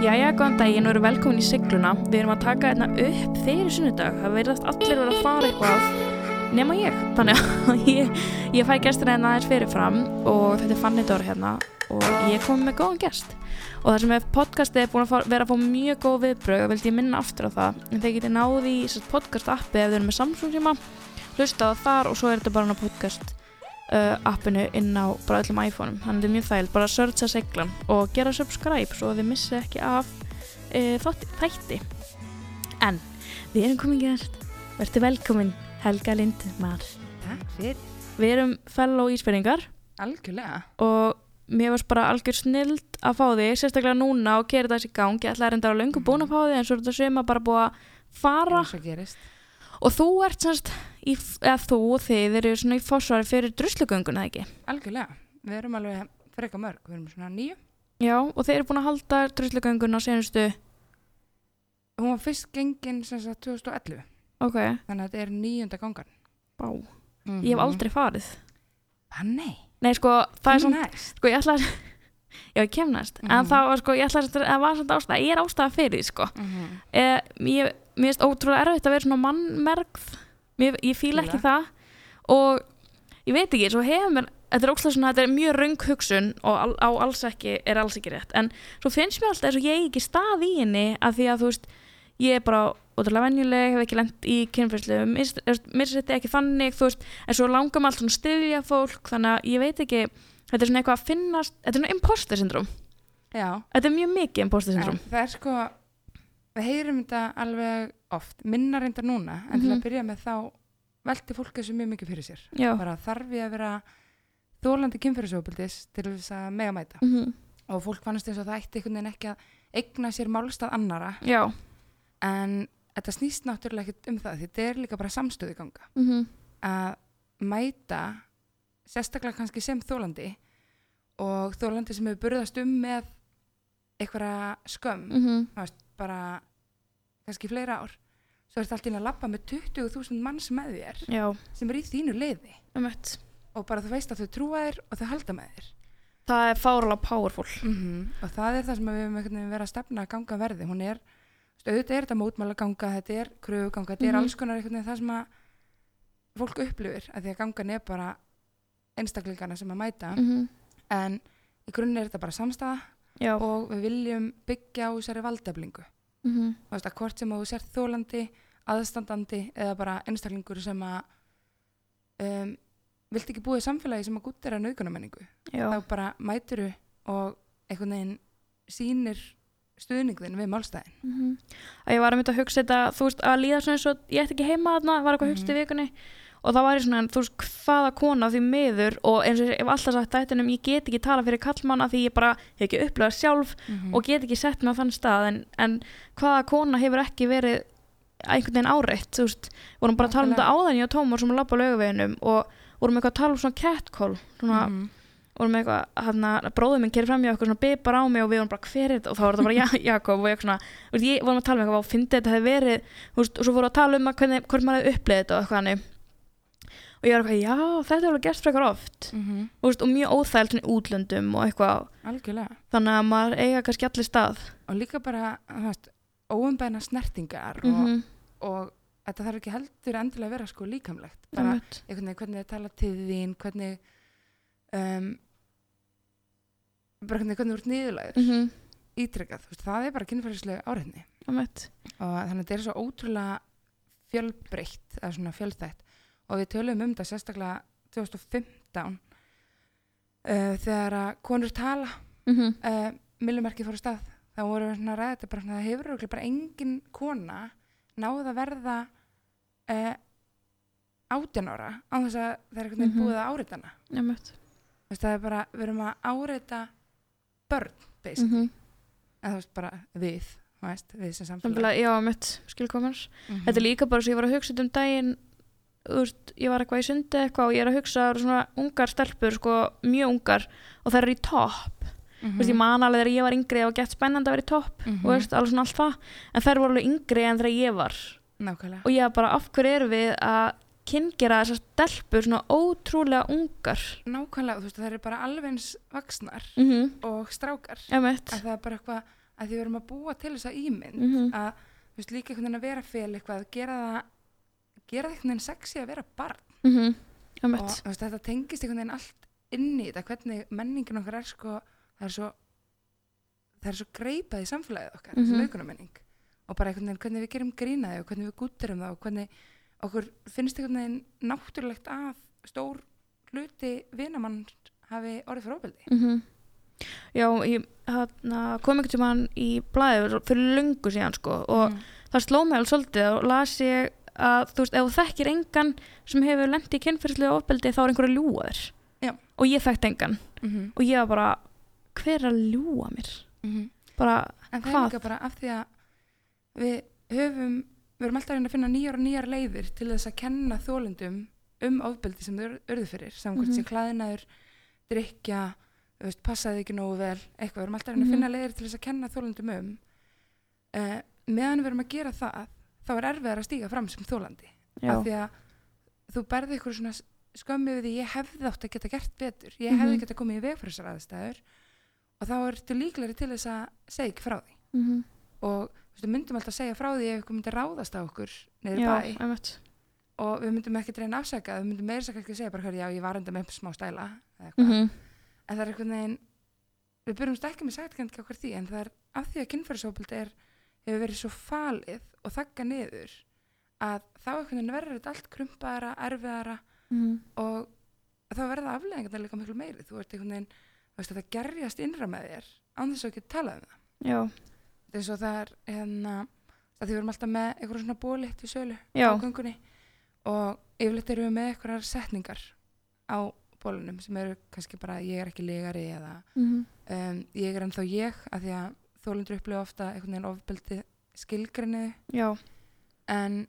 Jæja, góðan daginn og eru velkomin í sigluna. Við erum að taka hérna upp fyrir sunnudag. Það verðast allir vera að fara eitthvað nema ég. Þannig að ég, ég fæ gestur hérna aðeins fyrirfram og þetta er Fanny Dóra hérna og ég kom með góðan gest. Og það sem podcastið er búin að fara, vera að fá mjög góð viðbröð og vildi ég minna aftur á það. En þeir geti náði í podcast appi ef þeir eru með Samsung síma, hlusta það þar og svo er þetta bara á podcast uh, appinu inn á bara öllum iPhone-um. Þannig að þetta er mjög þægild, bara searcha seglan og gera subscribe svo þið missi ekki af uh, þátti, þætti. En við erum komin gæst verður velkomin Helga Lindmar. Takk fyrir. við erum fellow ísbyrningar Algjörlega. og mér varst bara algjör snild að fá þig, sérstaklega núna og gera þessi gang, ég ætlaði að reynda á löngu búin að fá þig en svo er þetta sem að bara búa að fara. Og þú ert semst í, eða þú og þið eru svona í fórsvari fyrir druslugönguna ekki Algjörlega. Við erum alveg freka mörg. Við erum svona nýju. Já, og þeir eru búin að halda druslugönguna senustu, Hún var fyrst gengin sem sagt 2011. ok, Þannig að þetta er nýjunda gangan. bá, Mm ég hef aldrei farið. Ah, nei. Nei, sko, það er svona, sko, ég ætla að, já, ég kem næst, en Mhm. það var, sko, ég ætla að, það var svona ástæða, ég er ástæða fyrir því, sko. Mm -hmm. Eh, ég, mér finnst ótrúlega erfitt að vera svona mannmergð, mér, ég fíla ekki það. Og ég veit ekki, svo hefur mér, þetta er ótrúlega svona, þetta er mjög röng hugsun og al, á alls ekki, er alls ekki rétt, en svo finnst mér alltaf eins og ég ekki stað í henni af því að, þú veist, ég er bara ótrúlega venjuleg, hef ekki lent í kynfærslu mér setti ekki þannig þú veist, en svo langar maður alltaf að styðja fólk þannig að ég veit ekki þetta er svona eitthvað að finnast, þetta er svona imposter syndrom Já. þetta er mjög mikið imposter syndrom það er sko, við heyrum þetta alveg oft. Minna reyndar núna. En til Mhm. að byrja með þá velti fólk þessu mjög mikið fyrir sér. já, Bara þarf ég að vera þólandi kynfyrirsópildis til þess að mega mæta. mm Og fólk fannst eins og það ætti einhvern veginn ekki að eigna sér málstað annara. já en þetta snýst náttúrulega ekkert um það því þetta er líka bara samstöðu ganga mm að mæta sérstaklega kannski sem þólandi og þólandi sem hefur burðast um með einhverja skömm -hmm. þú veist, bara kannski fleira ár svo er þetta allt inn að labba með 20.000 manns með þér já, sem er í þínu leiði um og bara þú veist að þau trúa þér og þau halda með þér. Það er fárala powerful. -hmm. og það er það sem við veginn verið að stefna að ganga verði. Hún er, auðvitað er þetta mótmála ganga þetta er kröfuganga, þetta Mhm. er alls konar það sem að fólk upplifir að því að gangan er bara einstaklingana sem að mæta. -hmm. en í grunni er þetta bara samstæða já, og við viljum byggja á þessari valdeflingu mm þú veist að hvort sem að þú sért þólandi aðstandandi eða bara einstaklingur sem að um, vilt ekki búið samfélagi sem að gútt er að nauðgunamenningu já, þá bara mæturu og einhvern veginn sýnir stuðningðin við málstæðin. Mm að ég var að mynda að hugsa þetta þú veist, að líða svona eins og ég ætti ekki heima þarna var eitthvað mm Mhm. í vikunni og það var ég svona, þú veist, hvaða kona því miður og eins og ég hef alltaf sagt þættinum ég get ekki tala fyrir kallmanna því ég bara hef ekki upplöðað sjálf -hmm. og get ekki sett mig á þann stað. En, en hvaða kona hefur ekki verið einhvern veginn áreitt þú veist, vorum bara að tala um þetta áðan ég og Tómar sem á laugaveginum og vorum eitthvað að tala um svona catcall svona, Mhm. vorum eitthvað, hann að bróðum minn kerir fram hjá eitthvað svona bipar á mig og við vorum bara hver er þetta? Og þá var þetta bara ja, Jakob og ég svona þú veist, vorum að tala um eitthvað og fyndi þetta hefði verið þú veist, og svo vorum við að tala um að hvernig, hvort maður hefði upplegið þetta og eitthvað hannig og ég var eitthvað, já, þetta er alveg gert frekar oft. Mhm. þú veist, og mjög óþælt í útlöndum og eitthvað, algjörlega. Þannig að maður eiga kannski allir stað. Og líka bara þú veist, óumbæna snertingar og, Mhm, og þetta þarf ekki heldur endilega að vera sko líkamlegt. Bara einhvern veginn hvernig þið tala til þín hvernig um, bara hvernig, þú ert niðurlæður Mhm, ítrekkað, þú veist, það er bara kynfærislega áreitni. Einmitt. og þannig að þetta er svo ótrúlega fjölbreytt eða svona fjölþætt og við tölum um þetta sérstaklega 2015 uh, þegar að konur tala Mhm, uh, millumerkið fór á stað þá voru við svona þetta bara svona, það hefur bara engin kona náð að verða uh, átján ára á þess að það er veginn Mhm. búið að áreita hana veist, það er bara, við erum að áreita börn, basically Mhm. en þú veist bara við, veist, sem já, einmitt, skilkomars. Mhm. Þetta er líka bara svo ég var að hugsa um daginn veist, ég var eitthvað í sundi eitthvað og ég er að hugsa það eru svona ungar stelpur sko, mjög ungar og það eru í topp Mhm. þú veist, ég man alveg þegar ég var yngri og gett spennandi að vera í topp Mhm. og veist, alveg svona allt það en þær voru alveg yngri en þegar ég var nákvæmlega og ég var bara af hverju erum við að kynngera þessar stelpur svona ótrúlega ungar nákvæmlega, þú veist, það eru bara alveg eins vaksnar mm -hmm. og strákar Emmett, að það er bara eitthvað að því við erum að búa til þessa ímynd Mhm. að þú veist, líka einhvern veginn að vera fel eitthvað, gera það gera það einhvern veginn sexy að vera barn Mhm. og Einmitt. þú veist, þetta tengist einhvern veginn allt inn í þetta, hvernig menningin okkar er sko, það er svo það er svo greipað í samfélagið okkar Mhm. þessi laukunamenning og bara einhvern veginn hvernig við gerum grínaði og hvernig við gútturum það og hvernig okkur finnst einhvern veginn náttúrulegt að stór hluti vinamann hafi orðið fyrir ofbeldi Mhm. Já, ég kom einhvern tímann í blæður fyrir löngu síðan sko og Mm. það sló mig alveg svolítið og las ég að þú veist, ef þú þekkir engan sem hefur lent í kynferðslega ofbeldi þá er einhver að ljúga þér Já. og ég þekkti engan Mhm. og ég var bara, hver er að ljúga mér? Mhm. Bara, en það Hvað? er líka bara af því að við höfum við erum alltaf að reyna að finna nýjar og nýjar leiðir til þess að kenna þólundum um ofbeldi sem þau urðu fyrir samkvæmt Mhm. mm -hmm. sé klæðinaður, drikja veist, passaði ekki nógu vel eitthvað, við erum alltaf að reyna Mhm. að finna leiðir til þess að kenna þólundum um uh, meðan við erum að gera það þá er erfiðar að stíga fram sem þólandi já, af því að þú berði ykkur svona skömmi við því ég hefði átt að geta gert betur ég hefði Mhm. geta komið í veg fyrir þessar aðstæður og þá ertu líklegri til þess að segja ekki frá því Mhm. og þú veist, við myndum alltaf segja frá því ef ykkur myndi ráðast á okkur já, bæ einmitt og við myndum ekki reyna að afsaka við myndum meira sakka ekki að segja bara hverju já ég var enda með smá stæla eitthvað. Mhm. en það er einhvern veginn við byrjumst ekki með sagt ekki okkur því en það er af því að kynfærisópildi er hefur verið svo falið og þakka niður að þá verður þetta allt krumpaðara, erfiðara Mhm. og þá verða afleggingarna líka miklu meiri þú ert einhvern veginn, þú veist þetta gerjast innra með þér án þess að ekki tala um það já, þetta er og það er hérna að því við erum alltaf með einhverjum svona bólitt í sölu Já. á göngunni og yfirleitt erum við með einhverjar setningar á bólunum sem eru kannski bara ég er ekki legari eða Mhm. um, ég er ennþá ég að því að þólendur upplifa ofta einhvern veginn ofbeldi skilgrinni já, en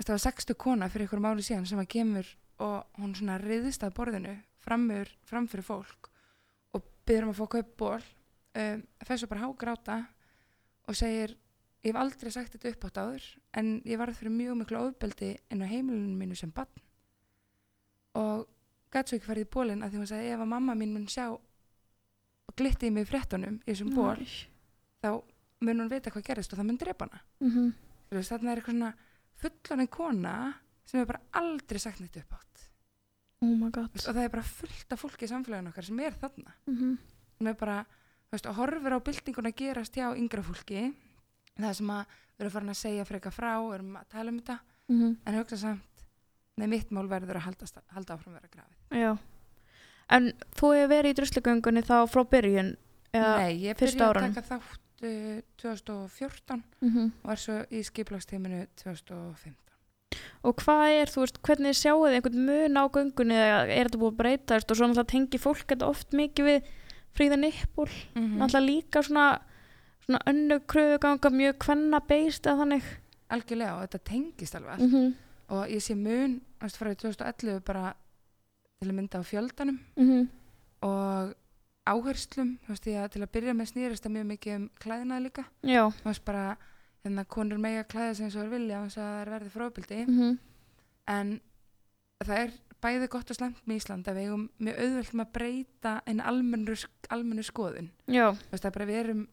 það var sextu kona fyrir einhverjum ári síðan sem að kemur og hún svona riðist að borðinu framur, fram fyrir fólk og byrður um að fá kaup ból um, svo bara hágráta og segir ég hef aldrei sagt þetta upp átt áður en ég varð fyrir mjög miklu ofbeldi inn á heimilinu mínu sem bann og gæti svo ekki farið í bólinn að því hún sagði ef að mamma mín mun sjá glitti í mig fréttunum í þessum ból þá mun hún vita hvað gerist og það mun drepa hana. Mhm. Þú veist, þarna er eitthvað svona fullanin kona sem er bara aldrei sagt neitt upp átt oh god. Og það er bara fullt af fólki í samfélaginu okkar sem er þarna. Mhm. sem er bara, þú veist, og horfir á byltinguna að gerast hjá yngra fólki. Það sem að við erum farin að segja freka frá, erum að tala um þetta. Mhm. en hugsa samt, nei mitt mál verður að halda, halda áfram vera grafið. Já. En þú hefur verið í druslugöngunni þá frá byrjun Nei, ég byrjaði að taka þátt uh, 2014 Mhm. og var svo í skiplagstíminu 2015 Og hvað er, þú veist, hvernig sjáu þið einhvern mun á göngunni eða er þetta búið að breytast? Og svo náttúrulega tengi fólk þetta oft mikið við fríða nippul, mm náttúrulega líka svona, svona önnu kröfuganga mjög kvenna beist eða þannig. Algjörlega og þetta tengist alveg allt. Mm -hmm. og ég sé mun þú veist, frá því 2011 bara til að mynda á fjöldanum. Mm og áherslum þú veist, því að til að byrja með snýrist það mjög mikið um klæðina líka Já. þú veist bara hérna konur mega klæða sem svo er vilja og að það er verið fróðbildi Mm -hmm. en það er bæði gott og slemt með Ísland að við eigum mjög auðvelt með að breyta en almennu, almennu skoðun Já. þú veist það er bara við erum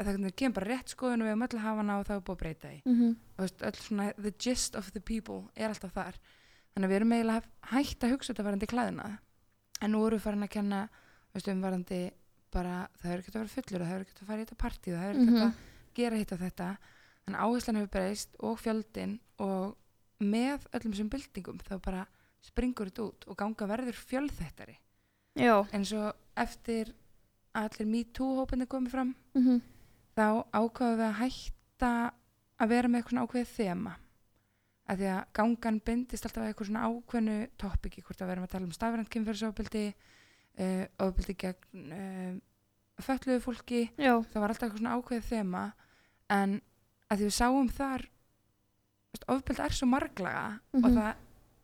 að það kemur bara rétt skoðun og við eigum öll að hafa hana og það er búið að breyta því Mm -hmm. þú veist, öll svona the gist of the people er alltaf þar þannig að við erum eiginlega hægt að hugsa þetta varandi klæðina en nú erum við farin að kenna þú veist, um varandi bara það hefur ekki að vera fullur það hefur ekki að fara í þetta partí það hefur ekki Mhm. að gera hitt og þetta en áherslan hefur breyst og fjöldin og með öllum þessum byltingum þá bara springur þetta út og ganga verður fjölþættari Já. en svo eftir að allir MeToo hópinni komið fram Mm -hmm. þá ákvaðum við að hætta að vera með eitthvað svona ákveðið þema að því að gangan bindist alltaf að eitthvað svona ákveðnu toppiki hvort að vera að tala um stafrænt kynferðsofbildi uh, ofbildi gegn uh, fölluðu fólki Já. það var alltaf eitthvað svona ákveðið þema en að því við sáum þar ofbildi er svo marglaga og Mhm. það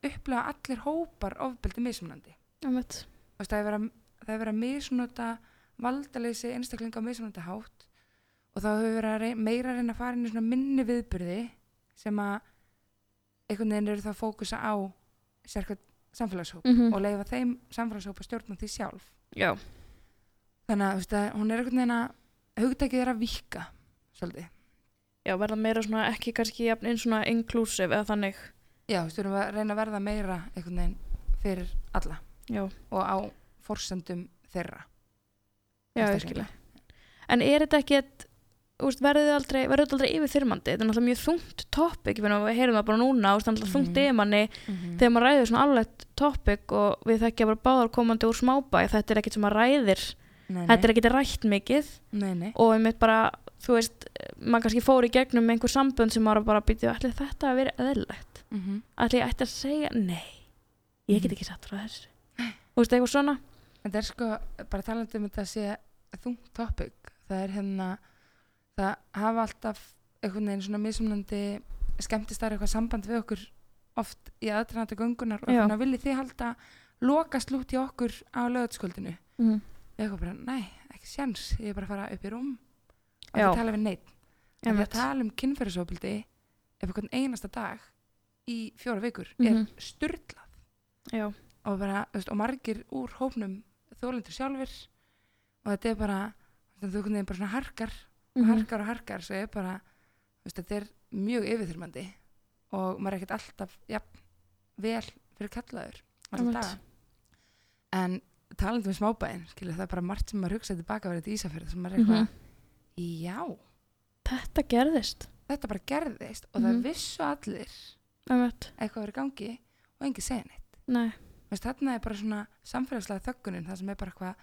upplega allir hópar ofbildi mismunandi það er verið að, misnota valdaleysi einstaklinga á mismunandi hátt og þá hefur verið að rey, meira að reyna að fara inn í svona minni viðburði sem að einhvern veginn eru það að fókusa á sérkvæmt samfélagshóp Mm og leifa þeim samfélagshóp að stjórna því sjálf. Já. þannig að, veist, að hún er einhvern veginn að hugtækið er að vika svolítið. Já, verða meira svona ekki kannski jafn einn svona inclusive eða þannig. Já, þú erum að reyna að verða meira einhvern veginn fyrir alla já, og á forsendum þeirra. Já, skilja en er þetta ekkert úst, verður aldrei, aldrei yfirþyrmandi? Þetta er náttúrulega mjög þungt topic ég meina, við heyrum það bara núna, það er náttúrulega þungt Mhm. yfir manni mm þegar maður ræðir svona alveg topic og við þekkja bara báðar komandi úr smábæ þetta er ekkert sem maður ræðir. Nei, þetta er ekkert rætt mikið. Nei, nei. og einmitt bara, þú veist maður kannski fór í gegnum einhver sambönd sem maður bara býtið, ætli þetta að vera eðlilegt? Mm -hmm. ætli ég ætti að segja, nei? Ég get Mhm. ekki satt frá þessu. Þú veist, eitthvað svona það það hafa alltaf einhvern veginn svona mismunandi skemmtistar eitthvað samband við okkur oft í aðtrænandi göngunar og Já. svona viljið þið halda lokast lút í okkur á lögatsköldinu mm. eitthvað bara, nei, ekki sjans ég er bara að fara upp í rúm og það tala við neitt en Einmitt. að tala um kynferðisofbildi ef einhvern einasta dag í fjóra vikur Mhm. er styrlað já, og, bara, veist, og margir úr hópnum þólendur sjálfur og þetta er bara þú veist, þú er bara svona harkar og Mhm. harkar og harkar svo er bara, veist, þetta er mjög yfirþyrmandi og maður er ekkert alltaf ja, vel fyrir kallaður en talandi um smábæinn skilur, það er bara margt sem maður hugsaði tilbaka verið til Ísafjörð sem maður er eitthvað, Mhm. já. Þetta gerðist. Þetta bara gerðist og Mhm. það vissu allir eitthvað verið gangi og engi segja neitt. Veist, þarna er bara svona samfélagslega þöggunin það sem er bara eitthvað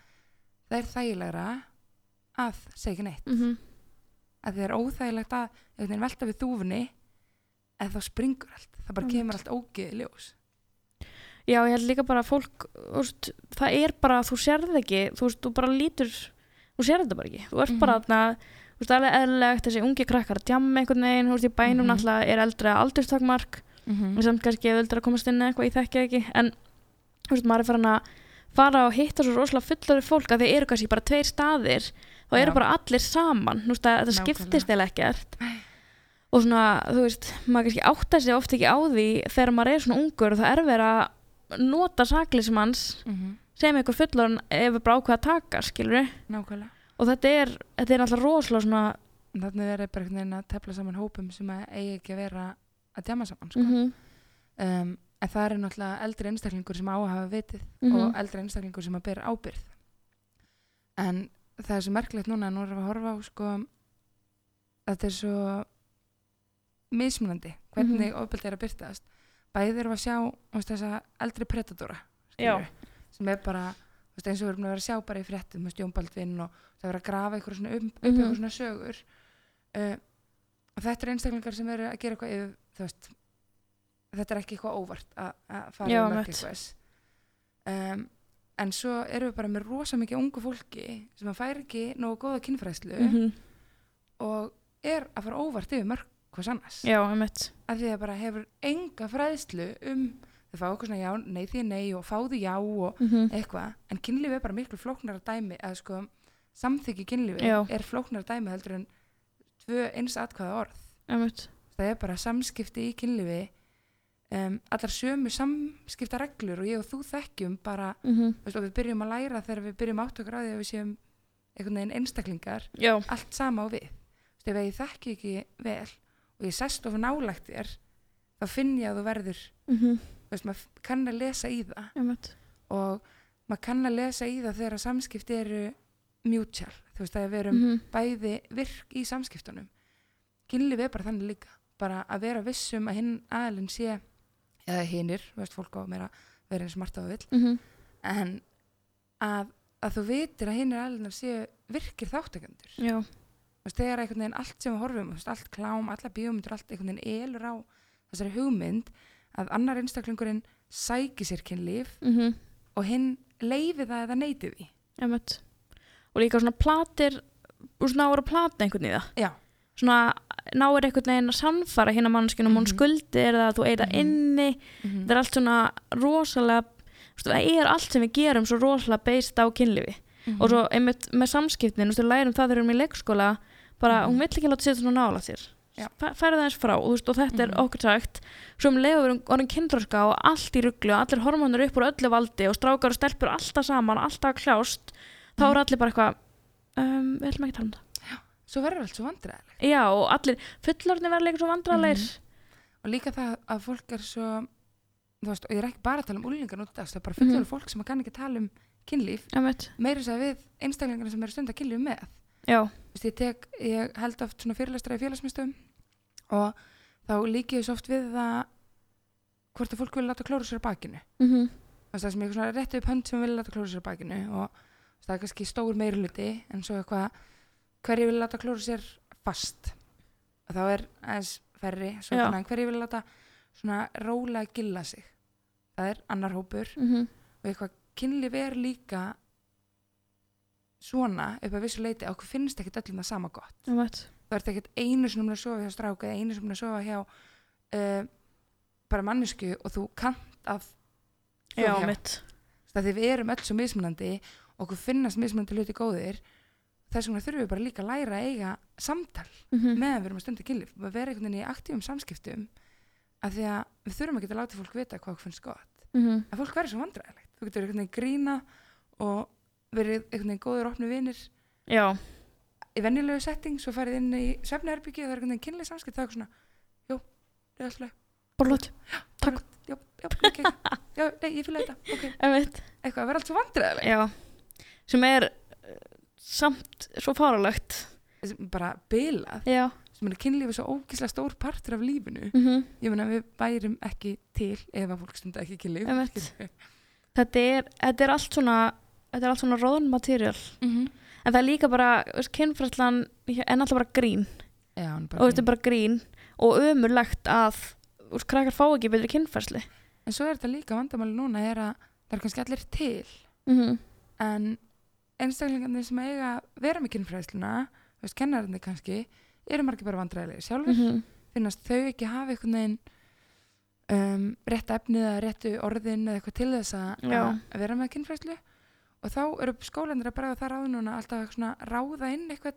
það er þægilegra að segja neitt. Mm að það er óþægilegt að ef þeir velta við þúfunni eða þá springur allt. Það bara kemur allt ógeði ljós. Já, ég held líka bara að fólk veist, það er bara, þú sérð ekki þú veist, þú bara lítur þú sérð þetta bara ekki, þú ert Mhm. bara þarna þú veist, alveg eðlilegt, þessi ungi krakkar að djamma einhvern veginn, þú veist, í bænum Mhm. náttúrulega er eldra aldurstakmark. Mm en samt kannski eða að komast inn eitthvað, ég þekki ekki. En þú veist, maður er farin að fara og hitta svo rosalega fullari fólk að þeir eru kannski bara tveir staðir þá eru bara allir saman. Veist, að þetta Nákvæmlega. skiptist eða ekkert. Og svona, þú veist, maður kannski áttar sig oft ekki á því þegar maður er svona ungur og það er verið að nota saklismanns sem einhver fullorinn ef bara ákveða að taka, skilur nákvæmlega. Og þetta er, þetta er alltaf rosalega svona þannig er bara einhvern veginn að tefla saman hópum sem eigi ekki að vera að djama saman sko. mm um, en það er náttúrulega eldri einstaklingur sem á að hafa vitið Mhm. og eldri einstaklingur sem að bera ábyrð en það er svo merkilegt núna nú erum við að horfa á sko þetta er svo mismunandi hvernig mm ofbeldi er að byrtast bæði erum við að sjá veist, þessa eldri predatora skilurðu, sem er bara veist, eins og við erum að vera að sjá bara í fréttum með Baldvin og það er að grafa eitthvað svona um, upp Mhm. eitthvað svona sögur. Uh, og þetta er einstaklingar sem eru að gera eitthvað yfir, þú veist þetta er ekki eitthvað óvart að, fara í mörg eitthvað um, en svo erum við bara með rosa mikið ungu fólki sem að færi ekki nógu góða kynfræðslu -hmm. og er að fara óvart yfir mörg hvers annars já, einmitt að því að bara hefur enga fræðslu um þau fá okkur svona já, nei því nei og fáðu já og mm -hmm. eitthvað en kynlífi er bara miklu flóknara dæmi að sko samþykki kynlífi Já. er flóknara dæmi heldur en tvö eins atkvæða orð einmitt það er bara samskipti í kynlífi um, allar sömu samskipta reglur og ég og þú þekkjum bara, mm veist, og við byrjum að læra þegar við byrjum átt okkur á því að við séum einhvern veginn einstaklingar, já, allt sama á við. Veist, ef ég þekki ekki vel og ég sest of nálægt þér þá finn ég að þú verður mm -hmm. veist, maður kann að lesa í það. Einmitt. Og maður kann að lesa í það þegar samskipti eru mutual, þú veist að við erum mm bæði virk í samskiptunum. Kynlíf er bara þannig líka. Bara að vera vissum að hinn aðalinn sé eða hinnir, veist fólk á meira vera eins margt á vill. -hmm. en að, að þú vitir að hinnir aðalinnar séu virkir veist, þegar einhvern veginn allt sem við horfum veist, allt klám, alla bíómyndur, allt einhvern veginn elur á þessari hugmynd að annar einstaklingurinn sæki sér kynlíf mm og hinn leifi það eða neyti því. Einmitt. Og líka svona platir og svona ára að plata einhvern í það. Já, svona náir einhvern veginn að sannfara hérna mannskjum um hún Mhm. skuldir eða þú eita Mhm. inni mm það er allt svona rosalega það er allt sem við gerum svo rosalega beist á kynlífi Mhm. og svo einmitt með samskiptin, þú lærum það þegar við erum í leikskóla bara, Mhm. hún vill ekki láta sér svona nála Já. færa það eins frá og, veist, og þetta er Mhm. okkur sagt svo um leiður við erum orðin kyndraska og allt í rugglu og allir hormónur upp úr öllu valdi og strákar og stelpur alltaf saman, alltaf að kljást þá Mhm. eru allir bara eitthvað um, við ætlum ekki að tala um það svo verður allt svo vandræðilegt já og allir fullorðni verða líka svo vandrarleir og líka það að fólk er svo þú veist, og ég er ekki bara að tala um úlingar nút það er bara fullorðið Mhm. fólk sem kann ekki tala um kynlíf. Mm -hmm. þess að við einstaklingarna sem eru stund að kynlíf með. Veist, ég, tek, ég held oft svona fyrirlestra í félagsmyndstöðum og þá líki ég svo oft við það hvort að fólk vil láta klóra sér bakinu. Mm -hmm. Það sem ég svona rétti upp hönd sem vil láta klóra sér bakinu og það er kannski stór meiri hluti en svo eitthvað hverju vil láta klóra sér fast? Þá er aðeins að hverju vil láta svona rólega gilla sig? Það er annar hópur. Mm og eitthvað kynlíf er líka svona upp að vissu leiti að okkur finnst ekkert öllum það sama gott. Þú ert ekkert einu sem að sofa hjá stráka eða einu sem að sofa hjá uh, bara mannesku og þú kant að já, mitt það því við erum öll svo mismunandi og okkur finnast mismunandi hluti góðir þess vegna þurfum við bara líka að læra að eiga samtal mm -hmm. meðan við erum að stunda kynlíf. Og vera einhvern veginn í aktífum samskiptum af því að við þurfum að láta fólk vita hvað okkur finnst gott. Mhm. að fólk verður svo vandræðilegt þú getur einhvern veginn grína og verið einhvern veginn góður opnu vinir já, í venjulegu setting svo farið inn í svefnherbyggi og það er einhvern veginn kynlega samskipt það er svona, jú, það er alltaf leið. Borlót Takk. já, já, ok, já, nei, ég fylgja þetta. Ok, Einmitt. eitthvað að vera allt svo vandræðilegt sem er samt svo Þessi bara bilað, já, sem er svo ógislega stór partur af lífinu. Mm ég meina við bærum ekki til ef að fólk stunda ekki kynlíf. Þetta er, þetta er allt svona þetta er allt svona róðn material. Mhm. en það er líka bara, kynfræslan er náttúrulega bara grín. Já, er og bara þetta er bara grín og ömurlegt að veist, krakkar fá ekki betri kynfræsli en svo er þetta líka vandamáli núna er að það er kannski allir til. Mm -hmm. en einstaklingarnir sem eiga vera með kynfræðsluna veist, kennararnir kannski eru margir bara vandræðilegir sjálfur Mhm. finnast þau ekki hafa einhvern veginn um, rétt efnið eða réttu orðin eða eitthvað til þess að að vera með kynfræðslu. Og þá eru skólandir að bregða þar áður núna alltaf að svona ráða inn eitthvað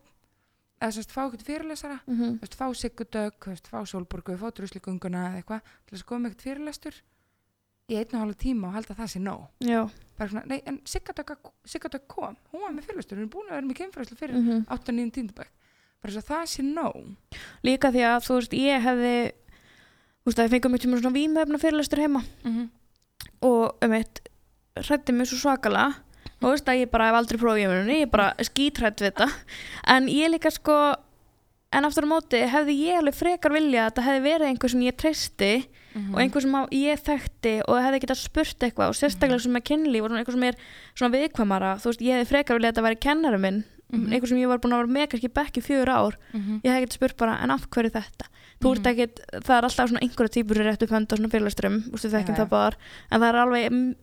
eða sérst fá eitthvað fyrirlesara. Mm -hmm. veist, fá Sigurdögg, fá Sólborgu fá Drusligunguna eða eitthvað til þess að koma eitthvað fyrirlestur í einn og hálfa tíma og halda það sér nóg já bara svona, nei, en Sigurdögg kom hún var með fyrirlestur, hún er búin að vera með kynfræðslu fyrir mm 8. 9. tíndabæk bara svo það sé nóg líka því að þú veist ég hefði þú veist að ég fengið mjög tíma svona vímöfna fyrirlestur heima mm -hmm. og um eitt hrætti mig svo svakala og veist að ég bara hef aldrei prófið í munni ég er bara skítrætt við þetta en ég líka sko en aftur á móti hefði ég alveg frekar vilja að þetta hefði verið einhver sem ég treysti Mhm. og einhver sem á- ég þekkti og hefði getað spurt eitthvað og sérstaklega sem er kynlíf og einhver sem er svona viðkvæmara þú veist ég hefði frekar vilja að þetta væri kennari minn Mhm. einhver sem ég var búin að vera með kannski bekki fjögur ár Mhm. ég hef ekkert spurt bara en af hverju þetta þú ert Mhm. ekkert, það er alltaf svona einhverja típur sem rétt upp hönd og svona það bara en það er alveg mm,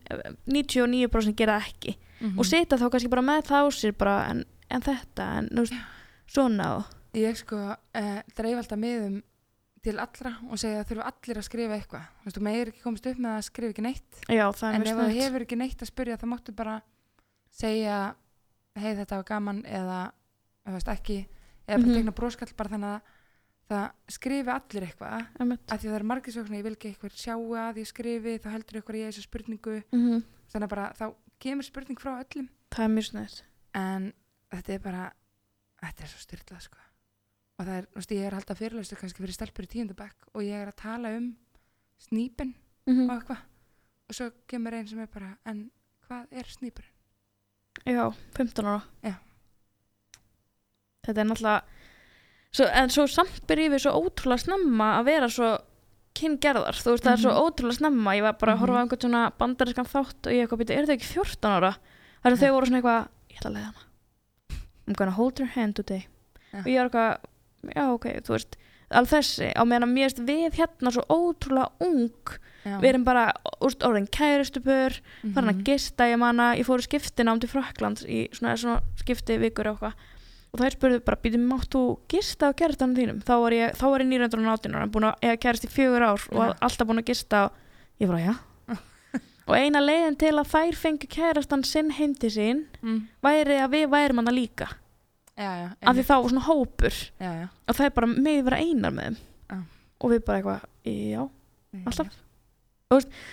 99% gera það ekki Mhm. og setja þá kannski bara með það á sér bara en, en þetta, en veist svona og ég sko uh, dreif alltaf miðum til allra og segja að þurfa allir að skrifa eitthvað. Þú veist, þú meir ekki komast upp með að skrifa ekki neitt. Já, það er en ef þú hefur ekki neitt að spyrja þá máttu bara segja hei þetta var gaman eða þú veist ekki eða bara Mhm. tegna bróskall bara þannig að það skrifi allir eitthvað. Af því það er margir sögna, ég vil ekki eitthvað sjá að ég skrifi, þá heldur eitthvað ég þessu spurningu. Mhm. þannig að bara þá kemur spurning frá öllum. Það er mjög snett en þetta er bara þetta er svo styrlað sko og það er, þú veist, ég er alltaf fyrirlæstu kannski fyrir stelpur í tíundabæk og ég er að tala um snýpin mm og eitthvað og svo kemur einn sem er bara en hvað er snýpur? já, 15 ára Já. þetta er náttúrulega svo, en svo samt byrjum við svo ótrúlega snemma að vera svo kyngerðar, þú veist það er svo Mhm. ótrúlega snemma ég var bara að horfa á Mhm. einhvern svona bandarískan þátt og ég eitthvað byrja, er þau ekki 14 ára þar sem Já. þau voru svona eitthvað, ég ætla að leiða hana I'm gonna hold your hand today og ég er eitthvað, já ok, þú veist alveg þessi, á meðan að mér veist við hérna svo ótrúlega ung Já. við erum bara, úrst, orðin kæristupur farin að gista, ég manna ég fór í skiptinám til Fraklands í svona, svona skipti vikur og eitthvað og þær spurðu bara, býtum, mátt þú gista á kæristanum þínum þá var ég, þá var ég 918 ára búin að eiga kærist í fjögur ár og Já. alltaf búin að gista ég bara, já og eina leiðin til að þær fengi kærastan sinn heim til sín mm. væri að við værum hana líka já, já, af því þá var svona hópur. Og það er bara með vera einar með þeim. Og við bara eitthvað, já. Alltaf.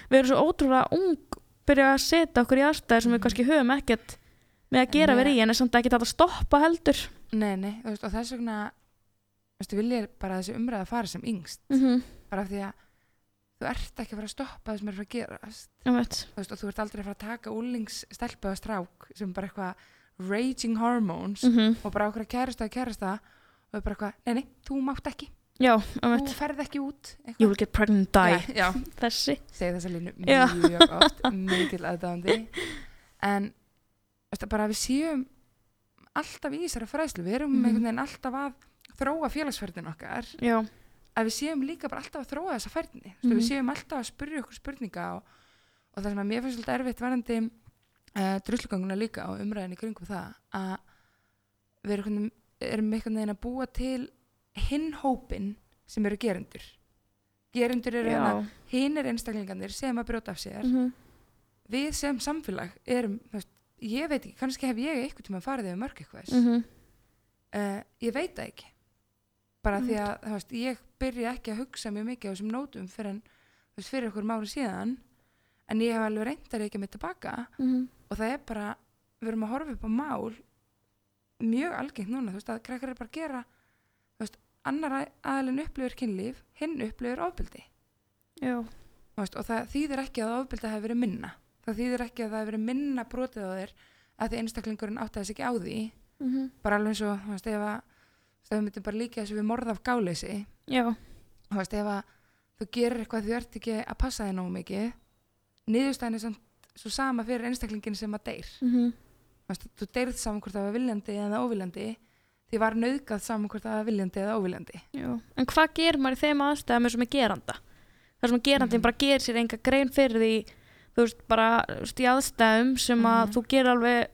við erum svo ótrúlega ung byrja að setja okkur í aðstæður sem við Mhm. kannski höfum ekkert með að gera verið í en er samt ekki þetta að stoppa heldur. Nei, nei, veist, og þess vegna veist, vil ég bara að þessi umræða fara sem yngst, mhm, bara af því að þú ert ekki að fara að stoppa það sem er að fara að gerast. Veist, og þú ert aldrei að fara að taka úlingsstelpu eða strák sem bara eitthvað raging hormones mhm, og bara okkur að kærasta að kærasta og bara eitthvað, nei, nei, þú mátt ekki. Já, þú einmitt. ferð ekki út. You will get pregnant and die, já, já, þessi. Segi þessa línu mjög oft, mikil aðdáðandi en bara við séum alltaf í þessari fræðslu. Við erum Mhm. einhvern veginn alltaf að þróa félagsferðin okkar. Já, að við séum líka bara alltaf að þróa þessa færni. Mm Mhm. við séum alltaf að spyrja okkur spurninga og, og það sem að mér finnst svolítið erfitt varandi uh, drusluganguna líka og umræðin í kringum það að við erum, erum einhvern veginn að búa til hinn hópin sem eru gerendur. Gerendur eru hérna hinn er einstaklingarnir sem að brjóta af sér. Mhm, við sem samfélag erum ég veit ekki, kannski hef ég eitthvað tíma farið yfir mörg eitthvað mhm, uh, ég veit það ekki. Bara Mm. því að veist, ég byrja ekki að hugsa mjög mikið á þessum nótum fyrir, fyrir okkur máli síðan. En ég hef alveg reyndar ekki mig tilbaka. Mhm, og það er bara, við erum að horfa upp á mál mjög algengt núna þú veist, að krakkar er bara að gera þú veist, annar aðalinn upplifur kynlíf hinn upplifur ofbeldi. Já, veist, og það þýðir ekki að ofbeldi hafi verið minna. Það þýðir ekki að það hafi verið minna brotið á þér að því einstaklingurinn áttaði sig ekki á því. Mhm, bara alveg eins og, veist, ef að við myndum bara líka þessu við morð af gáleysi. Já, veist, ef að þú gerir eitthvað því þú ert ekki að passa þig nógu mikið niðurstæðin er samt svo sama fyrir einstaklingin sem að deyr. Mhm, þú veist, þú deyrð saman hvort það var viljandi eða óviljandi því var nauðgað saman hvort það var viljandi eða óviljandi. Já. En hvað gerir maður í þeim aðstæðum eins og með geranda? Þar sem að gerandin Mhm. bara gerir sér enga grein fyrir því þú veist, bara veist, í aðstæðum sem að Mhm. þú gerir alveg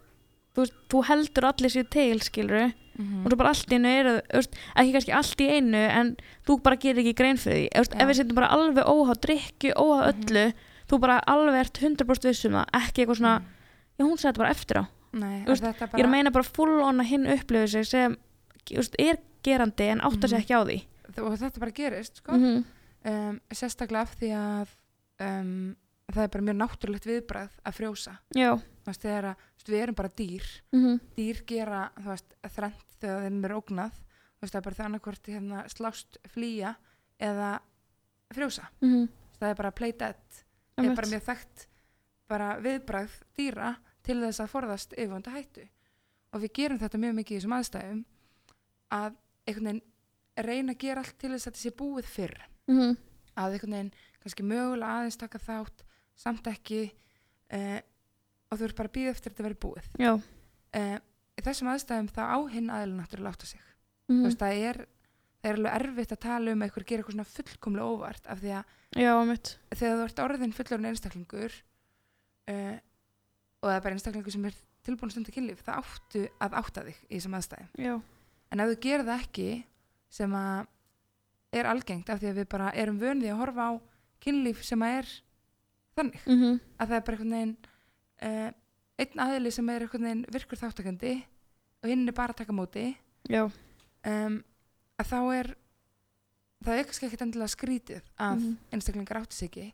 þú veist, þú heldur allir sér til, skilur mm og þú bara allt í einu veist, ekki kannski allt í einu en þú bara gerir ekki grein fyrir því. Ef við setjum bara alveg óháð drikki, óháð Mhm. öllu þú bara alveg ert 100% vissum það ekki eitthvað svona, já hún sagði þetta bara eftir á. Nei, ég er bara, meina bara full on að hinn upplifir sig sem veist, er gerandi en áttar sig Mhm. ekki á því. Og þetta bara gerist sko. -hmm. um, sérstaklega af því að um, það er bara mjög náttúrulegt viðbræð að frjósa. Veist, að, veist, við erum bara dýr. Mm dýr gera, veist, þrennt þegar þeim er ógnað, það er bara þannig hvort hérna, slást, flýja eða frjósa, -hmm. það er bara play dead er bara mjög þekkt bara viðbræð dýra til þess að forðast yfirvönda hættu. Og við gerum þetta mjög mikið í þessum aðstæðum að einhvern veginn reyna að gera allt til þess að þetta sé búið fyrr. -hmm. að einhvern veginn kannski mögulega aðeins taka þátt samt ekki uh, og þú ert bara að býða eftir að þetta verið búið. Uh, í þessum aðstæðum þá á hinn aðeins náttúrulega átta sig. Mm þú veist, það er, það er alveg erfitt að tala um að einhver gera eitthvað svona fullkomlega óvart af því að já, þegar þú ert orðin fullorinn einstaklingur uh, og það er bara einstaklingur sem er tilbúin stundu kynlíf það áttu að átta þig í þessum aðstæðum. Já, en ef þú gerir það ekki sem að er algengt af því að við bara erum vönið að horfa á kynlíf sem að er þannig mm að það er bara einhvern veginn uh, einn aðili sem er einhvern veginn virkur þáttakandi og hinn er bara að taka móti. Já. Um, að þá er það er kannski ekkert endilega skrítið að Mhm. einstaklingar átti sig ekki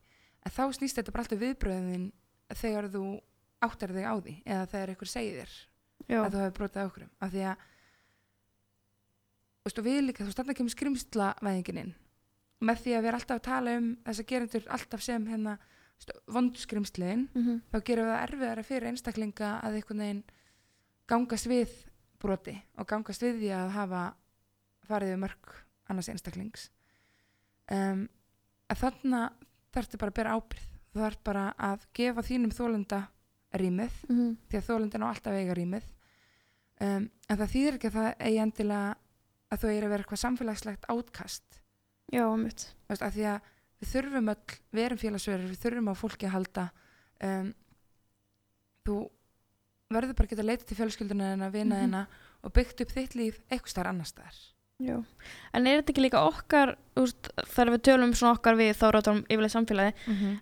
en þá snýst þetta bara alltaf viðbröðin þegar þú áttar þig á því eða þegar einhver segir þér að þú hefur brotið á okkur af því að veist, við líka, þú standa ekki með skrimsla væðinginin með því að við erum alltaf að tala um þess að gerendur alltaf sem hérna vondskrimsliðin mm þá gerum við það erfiðara fyrir einstaklinga að einhvern veginn gangast við broti og gangast við því að hafa farið við mörg annars einstaklings. Um, að þarna þarftu bara að bera ábyrð þú þarf bara að gefa þínum þólenda rýmið -hmm. því að þólendin á alltaf eiga rýmið. Um, en það þýðir ekki að það eigi endilega að þú eigi að vera eitthvað samfélagslegt átkast. Já, mitt Þú veist, að því að við þurfum öll, við erum félagsverður, við þurfum á fólki að halda. Um, þú verður bara að geta leitað til fjölskylduna þina, vina Mhm. þina og byggt upp þitt líf eitthvað starf annars staðar Já, en er þetta ekki líka okkar úst, þegar við tölum um svona okkar við þá rátum yfirlega samfélagi,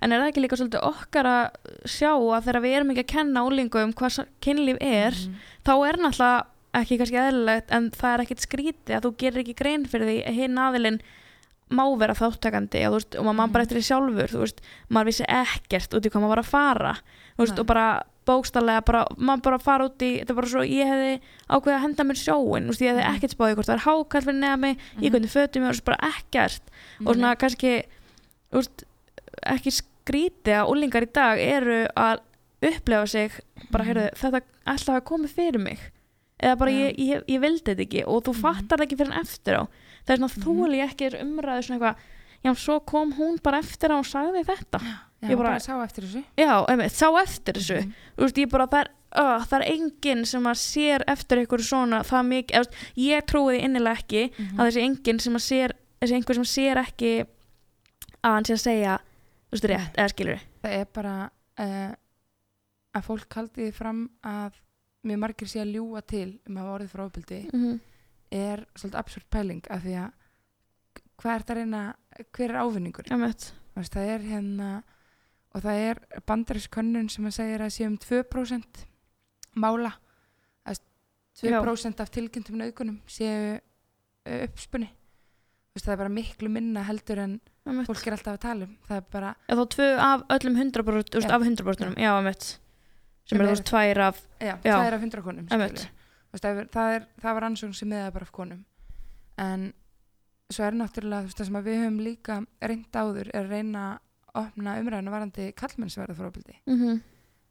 en er það ekki líka svolítið okkar að sjá að þegar við erum ekki að kenna úlingum hvað sa- kynlíf er, Mhm. þá er náttúrulega ekki kannski eðlilegt en það er ekkit skrítið að þú gerir ekki grein fyrir því að hinn aðilinn má vera þáttakandi og, veist, og maður mm. Mhm. bara eftir því sjálfur veist, maður vissi ekkert út í hvað maður var að fara veist, og bara bókstallega bara, maður bara fara út í þetta er bara svo, ég hefði ákveðið að henda mér sjóin úst, ég hefði Mhm. ekkert spáði hvort það er hákall fyrir neða mig, í hvernig fötum ég var bara ekkert og svona kannski úst, ekki skrítið að úlingar í dag eru að upplefa sig bara, Mhm. heyrðu, þetta alltaf að koma fyrir mig eða bara Já. ég, ég, ég vildi þetta ekki og þú Mhm. fattar það ekki fyrir en eftir á það er svona Mhm. þúli ekki umræðu svona eitthvað, já, svo kom hún bara eftir og sagði þetta. Já, ég bara, bara- sá eftir þessu. Já, einmitt, sá eftir þessu. Þú veist, ég bara, það er, uh, það er enginn sem að sér eftir ykkur svona það mikið, veist, ég trúi því innilega ekki Mhm. að þessi enginn sem að sér þessi einhver sem sér ekki að hann sé að segja þú veist, rétt, eða skilur það er bara uh, að fólk haldi því fram að mjög margir sé að ljúga til um að hafa orðið frá ofbeldi mm -hmm. er svolítið absúrt pæling af því að hvað er það að reyna hver er ávinningur það er hérna og það er bandarískönnun sem að segja að sé um 2% mála. Að 2% af tilkynntum nauðgunum séu uh, uppspunni það er bara miklu minna heldur en einmitt. fólk er alltaf að tala um. Það er bara, Já, þá tvö af öllum 100% þú veist, Já. af 100% já, einmitt. Sem er þú veist tvær af já, Já. er af 100 konum það, það, það var ansvöng sem miðaði bara af konum. En svo er náttúrulega þú veist, það sem að við höfum líka reynd áður er að reyna að opna umræðinu varandi kallmennsverða frábildi mm -hmm.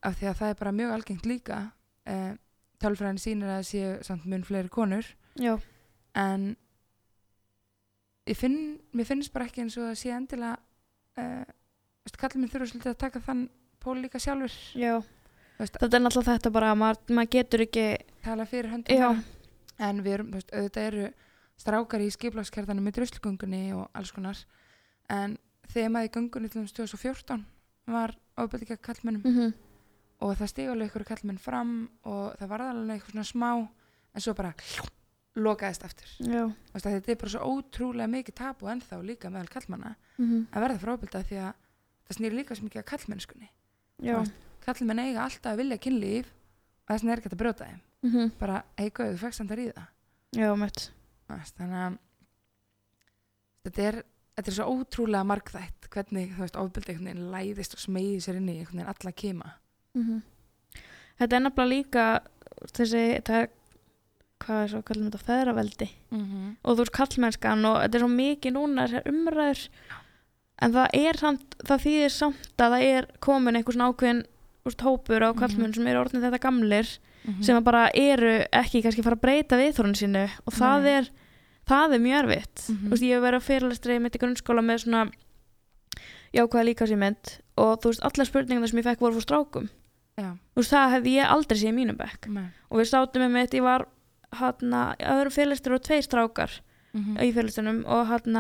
af því að það er bara mjög algengt líka eh, tölfræðin sýnir að séu samt mun fleiri konur. Já, en ég finn, mér finnst bara ekki eins og það sé endilega uh, kallmenn þurfa svolítið að taka þann pól líka sjálfur já. Þetta er náttúrulega þetta bara, maður mað getur ekki tala fyrir höndum en við erum, þú veist, auðvitað eru strákar í skiplagskerðanum með druslugöngunni og alls konar. En þemað í göngunni til þess 2014 var ofbeldi gegn kallmennum mm og það stiga alveg ykkur kallmenn fram og það var alveg eitthvað svona smá en svo bara lokaðist aftur. Þetta er bara svo ótrúlega mikið tapu ennþá líka meðal kallmanna mm að verða frá ofbeldi því að það snýr líka svo mikið að kallmennskunni kallmenn eiga alltaf að vilja kynlíf og þess vegna er ekki hægt að brjóta þeim. Mm bara, hei gauð, þú fækst andar í það já, mitt Veist, þannig að þetta er, þetta er svo ótrúlega margþætt hvernig þú veist ofbeldi einhvern veginn læðist og smeyði sér inn í einhvern veginn alla kima. Mm þetta er nefnilega líka þessi, það hvað er svo, kallum þetta feðraveldi. Mm -hmm. og þú veist kallmennskan og þetta er svo mikið núna þessar umræður. En það er samt, það þýðir samt að það er komin einhver svona ákveðin úst, hópur á Mhm. kallmenn sem eru orðin þetta gamlir sem að bara eru ekki kannski fara að breyta viðþórun sínu. Og það er það er mjög erfitt. Mhm. þú veist, ég hef verið að fyrirlestri mitt í grunnskóla með svona jákvæða líkasímynd og þú veist, allar spurningar sem ég fekk voru frá strákum. Já, þú veist, það hefði ég aldrei séð í mínum bekk. Með og við sátum með mitt, ég var hann að það eru fyrirlestri og tveir strákar mm -hmm. í fyrirlestunum og hann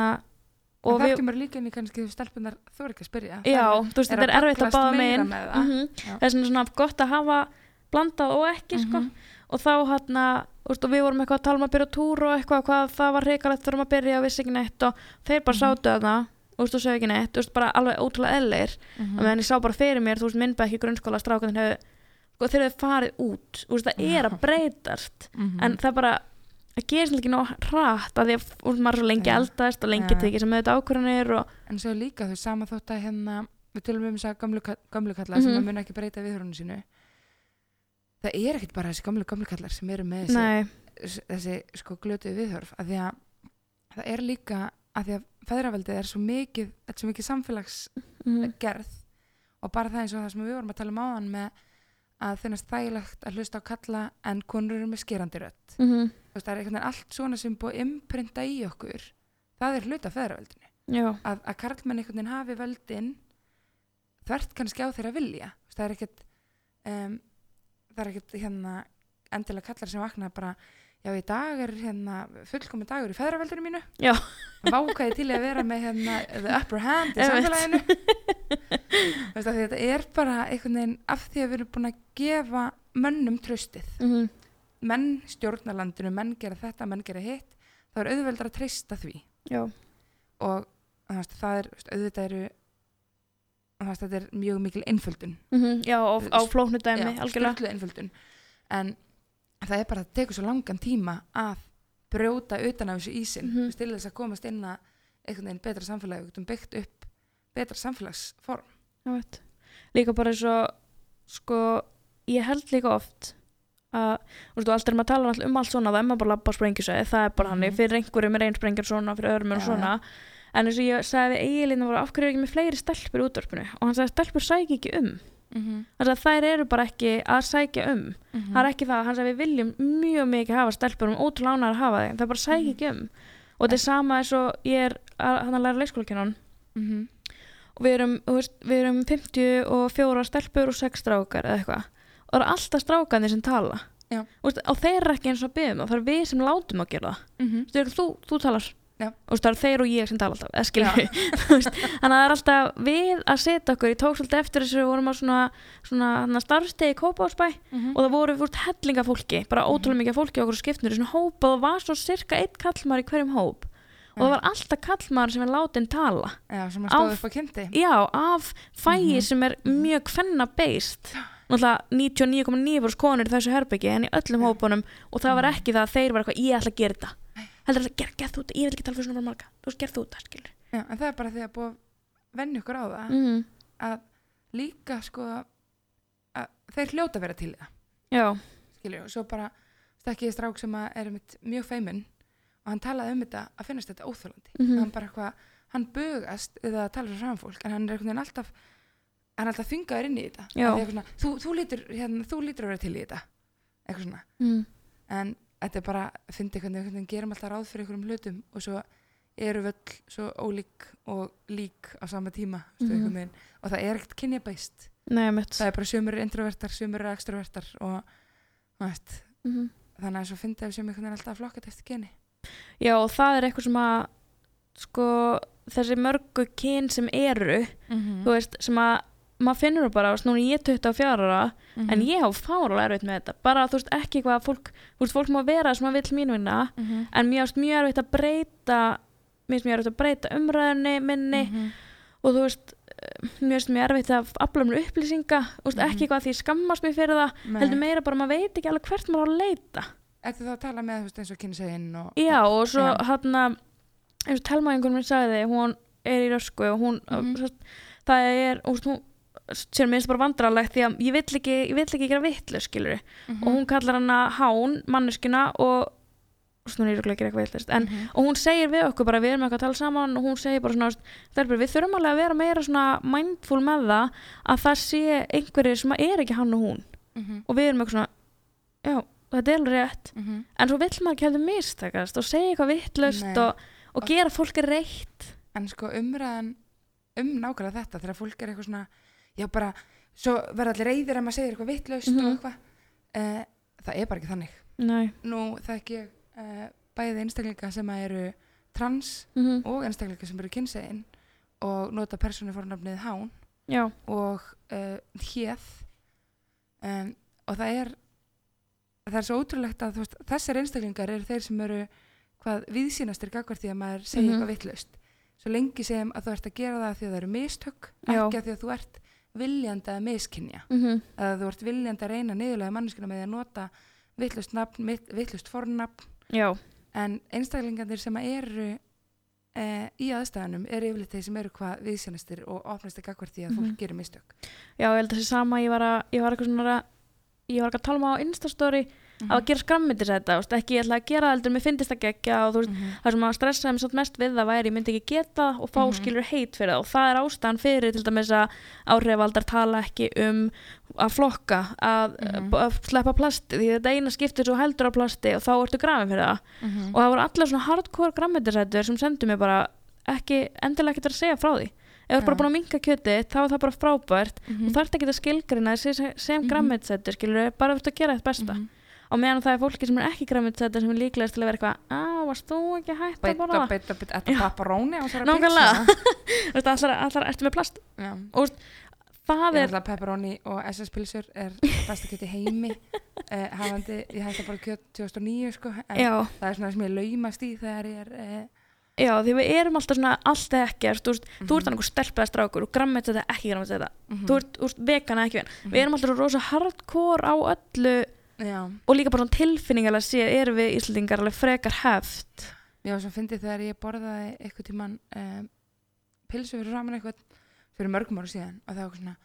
og það kemur líka inn í kannski þú stelpunar þú er ekki að spyrja. Já, þú veist, þetta er erfitt að báða megin með það. mm er svona, gott að hafa blandað og ekki, sko. Mhm. Og þá hann að, og við vorum eitthvað að tala um að byrja túr og eitthvað, hvað það var reikalegt þegar maður byrja og vissi ekki neitt og þeir bara Mhm. sátu að það og þú sögðu ekki neitt, þú veist, bara alveg ótrúlega eðlir Mhm. og meðan ég sá bara fyrir mér, þú veist, minnbæk í grunnskóla strákan sko, þeir hefur farið út þú veist, það er að breytast Mhm. en það bara, það gerist ekki nóg hratt að því að veist, maður er svo lengi Já. eldast og lengi Já. tekið sem þetta ákvörðanir og en svo líka þú veist, sama þótt að hérna við tölum um þess að gamlu, gamlu kallar sem Mhm. að mun ekki breyta viðhörunum sínu það er ekkit bara þessi gamlu gamlu kallar sem eru með þessi þessi sko glötuð viðhörf að því að það er líka að því að feðraveldið er svo mikið er svo mikið samfélagsgerð mm, og bara það eins og það sem við vorum að tala um áðan með að finnast þægilegt að hlusta á kalla en konur eru með skerandi rödd. Mm, veist, það er einhvern veginn allt svona sem búið imprinta í okkur það er hluta feðraveldinu. Já, að, að karlmenn einhvern veginn hafi völdin þvert kannski á þeirra vilja. Það er ekkert um, það er ekkert hérna endilega kallar sem vakna bara já í dag er hérna fullkomin dagur í feðraveldinu mínu. Já. vákaði til að vera með hérna the upper hand í Einmitt. samfélaginu. Veist, að þetta er bara einhvern veginn af því að við erum búin að gefa mönnum tröstið mm, menn stjórna landinu, menn gera þetta, menn gera hitt þá er auðveldar að treysta því. Já, og þú veist, það er þú veist, auðvitað eru þetta er mjög mikil einföldun. Mm, já á, á flóknu dæmi, Já, algjörlega. en það er bara að tekur svo langan tíma að brjóta utan af þessu ísin mm til þess að komast inn að einhvern veginn betra samfélagi, við getum byggt upp betra samfélagsform. Já, líka bara eins og sko ég held líka oft að, þú veist, og alltaf er maður að tala um allt svona, það er maður bara að labba á sprengjusæði, það er bara Mhm. hannig, fyrir einhverjum er einn sprengjar svona, fyrir öðrum er Já, svona, en eins og ég sagði við eigilinn var af hverju er ekki með fleiri stelpur í útvarpinu og hann sagði stelpur sækja ekki um Mhm. hann sagði þær eru bara ekki að sækja um Mhm. það er ekki það, hann sagði við viljum mjög mikið hafa stelpur ótrúlega ánægðar að hafa þeim það bara sækja Mhm. ekki um og þetta er sama eins og ég er að, hann að læra leikskólakennan Mhm. og við erum, veist, við erum 54 stelpur og 6 strákar eða eitthvað og það eru alltaf strákarnir sem tala veist, og þeir eru ekki eins og byggum og það er við sem látum að gera það Mhm. Þú, þú, talar. Og það eru þeir og ég sem tala alltaf þannig að það er alltaf við að setja okkur, ég tók svolítið eftir þessu við vorum á svona, svona starfstegi í Kópásbæ Mhm. og það voru fúrt hellinga fólki bara ótrúlega mikið fólki okkur skiptnur í svona hóp og það var svo cirka eitt kallmar í hverjum hóp og það Já. var alltaf kallmar sem er látin tala. Já, sem að Á- stóða upp á kynnti já, af fæi Mhm. sem er mjög kvenna beist náttúrulega 99,9% konur í þessu herbyggi en í öllum hópunum og það var Mhm. ekki það að þeir var eitthvað, ég ætla að gera þetta heldur að gera, gera þú þetta, ég vil ekki tala fyrir svona marga. Þú veist, gera þú þetta, skilur. Já, en það er bara því að búa að venja ykkur á það mm. að líka sko að þeir hljóta vera til það. Já, skilju, og svo bara stekkiði strák sem að er mjög feiminn og hann talaði um þetta að finnast þetta óþólandi Mhm. hann bara eitthvað, hann bugast við að tala svo fram fólk, en hann er veginn alltaf hann er alltaf þungaður inn í þetta. Eitthvað svona, þú, þú, lítur, hérna, þú lítur að vera til í þetta. Eitthvað svona, mm. en þetta er bara fyndi hvernig einhvern veginn gerum alltaf ráð fyrir einhverjum hlutum og svo eru völl svo ólík og lík á sama tíma mm. -hmm. og það er ekkert kynjabæst það er bara sömur introvertar, sömur extrovertar og veist, mm. þannig að svo að við veginn alltaf flokkat eftir kyni já, og það er eitthvað sem að sko, þessi mörgu kyn sem eru mm þú veist, sem að maður finnur það bara, núna er ég 24 ára Mhm. en ég á fárulega erfitt með þetta bara, þú veist, ekki eitthvað að fólk þú veist, fólk má vera sem að vill mín vinna -hmm. en mér finnst mjög erfitt að breyta mér finnst mjög erfitt að breyta umræðinni minni Mhm. og þú veist eh, mér finnst mjög erfitt að afla mér upplýsinga þú veist, Mhm. ekki eitthvað að því skammast mér fyrir það heldur meira bara að maður veit ekki alveg hvert maður á að leita Ertu þá að tala með þú veist, eins og kynsegin og já, og svo Já. hann að eins og einhvern minn sagði hún er í rösku og hún Mhm. mm það er, veist, hún sér minnst bara vandrarlegt því að ég vill ekki, ég vill ekki gera vitlu, skilur Mhm. og hún kallar hana hán, manneskuna og svona er ég ekki eitthvað villist en Mhm. og hún segir við okkur bara við erum eitthvað að tala saman og hún segir bara svona stelpur, við þurfum alveg að vera meira svona mindful með það að það sé einhverjir sem er ekki hann og hún Mhm. og við erum eitthvað svona já, þetta er alveg rétt Mhm. en svo vill maður ekki hefði mistakast og segja eitthvað vittlust og, og gera fólki reitt En sko umræðan um nákvæmlega þetta þegar fólk er eitthvað svona já bara, svo verða allir reyðir að maður segir eitthvað vitlaust Mhm. og eitthvað uh, það er bara ekki þannig Nei. Nú þekki ég uh, bæði einstaklinga sem að eru trans Mm og einstaklinga sem eru kynsegin og nota persónu fornafnið hán já, og uh, héð um, og það er það er svo ótrúlegt að veist, þessar einstaklingar eru þeir sem eru hvað viðsýnastir gagvar því að maður segja Mhm. eitthvað vitlaust svo lengi sem að þú ert að gera það því að það eru mistök Já. ekki að því að þú ert viljandi að miskinja mm að þú ert viljandi að reyna niðurlega manneskuna með því að nota vitlaust nafn, vitlaust fornafn. Já, en einstaklingarnir sem eru e, í aðstæðanum eru yfirleitt þeir sem eru hvað viðsýnastir og opnastir gagvar því að Mhm. fólk gerir mistök. Já, ég held að þessi sama ég var að, ég var að ég var ekki að tala um á Instastory Mhm. að gera skrammyndir þetta, veist, ekki ég ætla að gera það heldur, mér finnst það ekki og veist, Mhm. það sem að mig svolítið mest við það væri ég myndi ekki geta það og fá Mhm. skilur heit fyrir það og það er ástæðan fyrir til dæmis að áhrifaldar tala ekki um að flokka að, Mhm. að sleppa plasti því þetta eina skiptir svo heldur á plasti og þá ertu grafin fyrir það Mhm. og það voru allar svona hardcore grammyndirsættur sem sendu mér bara ekki endilega ekki að segja frá því ef þú er bara búin að minka kjöti þá er það bara frábært Mhm. og þarf ekki að skilgrina sem, sem Mhm. grammyndirsættur skilur bara ert að gera þetta besta Mhm. Og meðan það er fólki sem er ekki grammyndirsættur sem er líklegast til að vera eitthvað á, varst þú ekki hægt að borða? það bita, bita, þetta pepperoni á þessara. Þú veist, allar, ertu með plast? Já. það Ég er, að pepperoni og SS pilsur er besta kjöt í heimi. Uh, hafandi, ég hætti bara kjöt 2009 sko, en já, það er svona sem ég laumast í þegar ég er uh, já, því við erum alltaf svona allt eða ekkert, þú veist, þú Mhm. ert annað stelpaða strákur og grammið þetta ekki grammið þetta mhm, þú ert, þú ert vegana ekki ven mhm. við erum alltaf rosa hardcore á öllu Já, og líka bara tilfinningarlega sé erum við Íslandingar alveg frekar heft var svo fyndið þegar ég borðaði eitthvað tíman um, pilsu fyrir saman eitthvað fyrir mörgum ára síðan og það var eitthvað svona,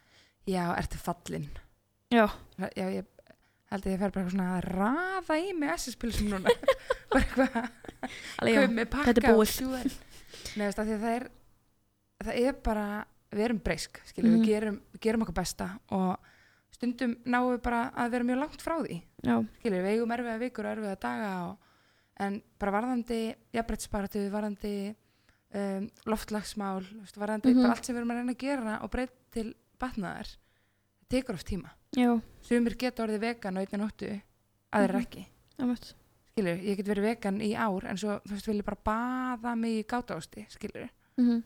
já, ertu fallin Já, já, ég held að ég fer bara eitthvað svona að raða í mig SS-pilsum núna bara eitthvað já. Gummi, pakka og sjúga. Nei, veist, það er það er bara, við erum breysk skilur, Mhm. við gerum, við gerum okkar besta og stundum náum við bara að vera mjög langt frá því Já, skilur, við eigum erfiða vikur og erfiða daga og, en bara varðandi jafnbrettsparatu, varðandi um, loftlagsmál veist, varðandi Mhm. bara allt sem við erum að reyna að gera og breyta til batnaðar tekur oft tíma já, sumir geta orðið vegan á einni nóttu aðrir Mhm. ekki einmitt. skilur, ég get verið vegan í ár en svo, þú veist, vil ég bara baða mig í gátaosti, skilur Mhm.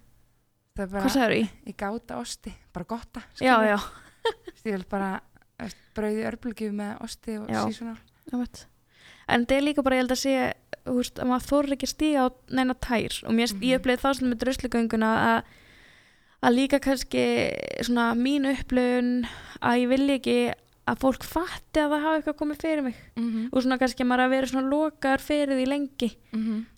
það er bara í? gátaosti, bara gotta Já, skilurðu. já, ég vil bara brauði örbulgjöf með osti og einmitt. En það er líka bara, ég held að þú veist, að maður þorir ekki stíga á neina tær og mér, Mhm. ég uppleiði það svona með dröslugönguna að að líka kannski svona mín upplifun að ég vilja ekki að fólk fatti að það hafi eitthvað komið fyrir mig. Mm -hmm. og svona kannski að maður hafi verið svona lokaður fyrir því lengi.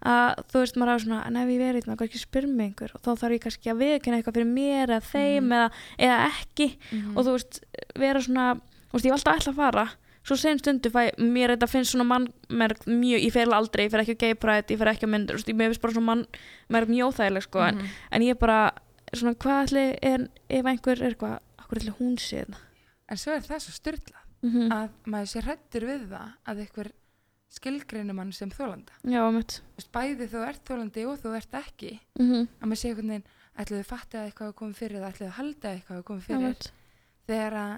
Að þú veist maður hafi svona en ef ég verið hérna, kannski spyr mig einhver. Og þá þarf ég kannski að viðkynna eitthvað fyrir mér eða þeim Mhm. eða, eða ekki. Og þú veist vera svona þú veist ég hef alltaf ætla að fara. Svo sen stundu fæ mér þetta finnst svona mannmerk mjög, ég fer aldrei, ég fer ekki á gay pride ég fer ekki myndir, þú veist, ég finnst bara svona mannmerk mjög óþægileg sko en, Mhm. en ég bara svona hvað ætli er ef einhver er ætli hún sé þetta en svo er það svo styrla mm að maður sé hrættur við það að einhver skilgreinum hann sem þólanda já, bæði þú ert þólandi og þú ert ekki. Mm -hmm. að maður sé einhvern veginn ætlaðu fatti að eitthvað hafi komið fyrir það ætlaðu halda að eitthvað hafi komið já, fyrir mitt þegar að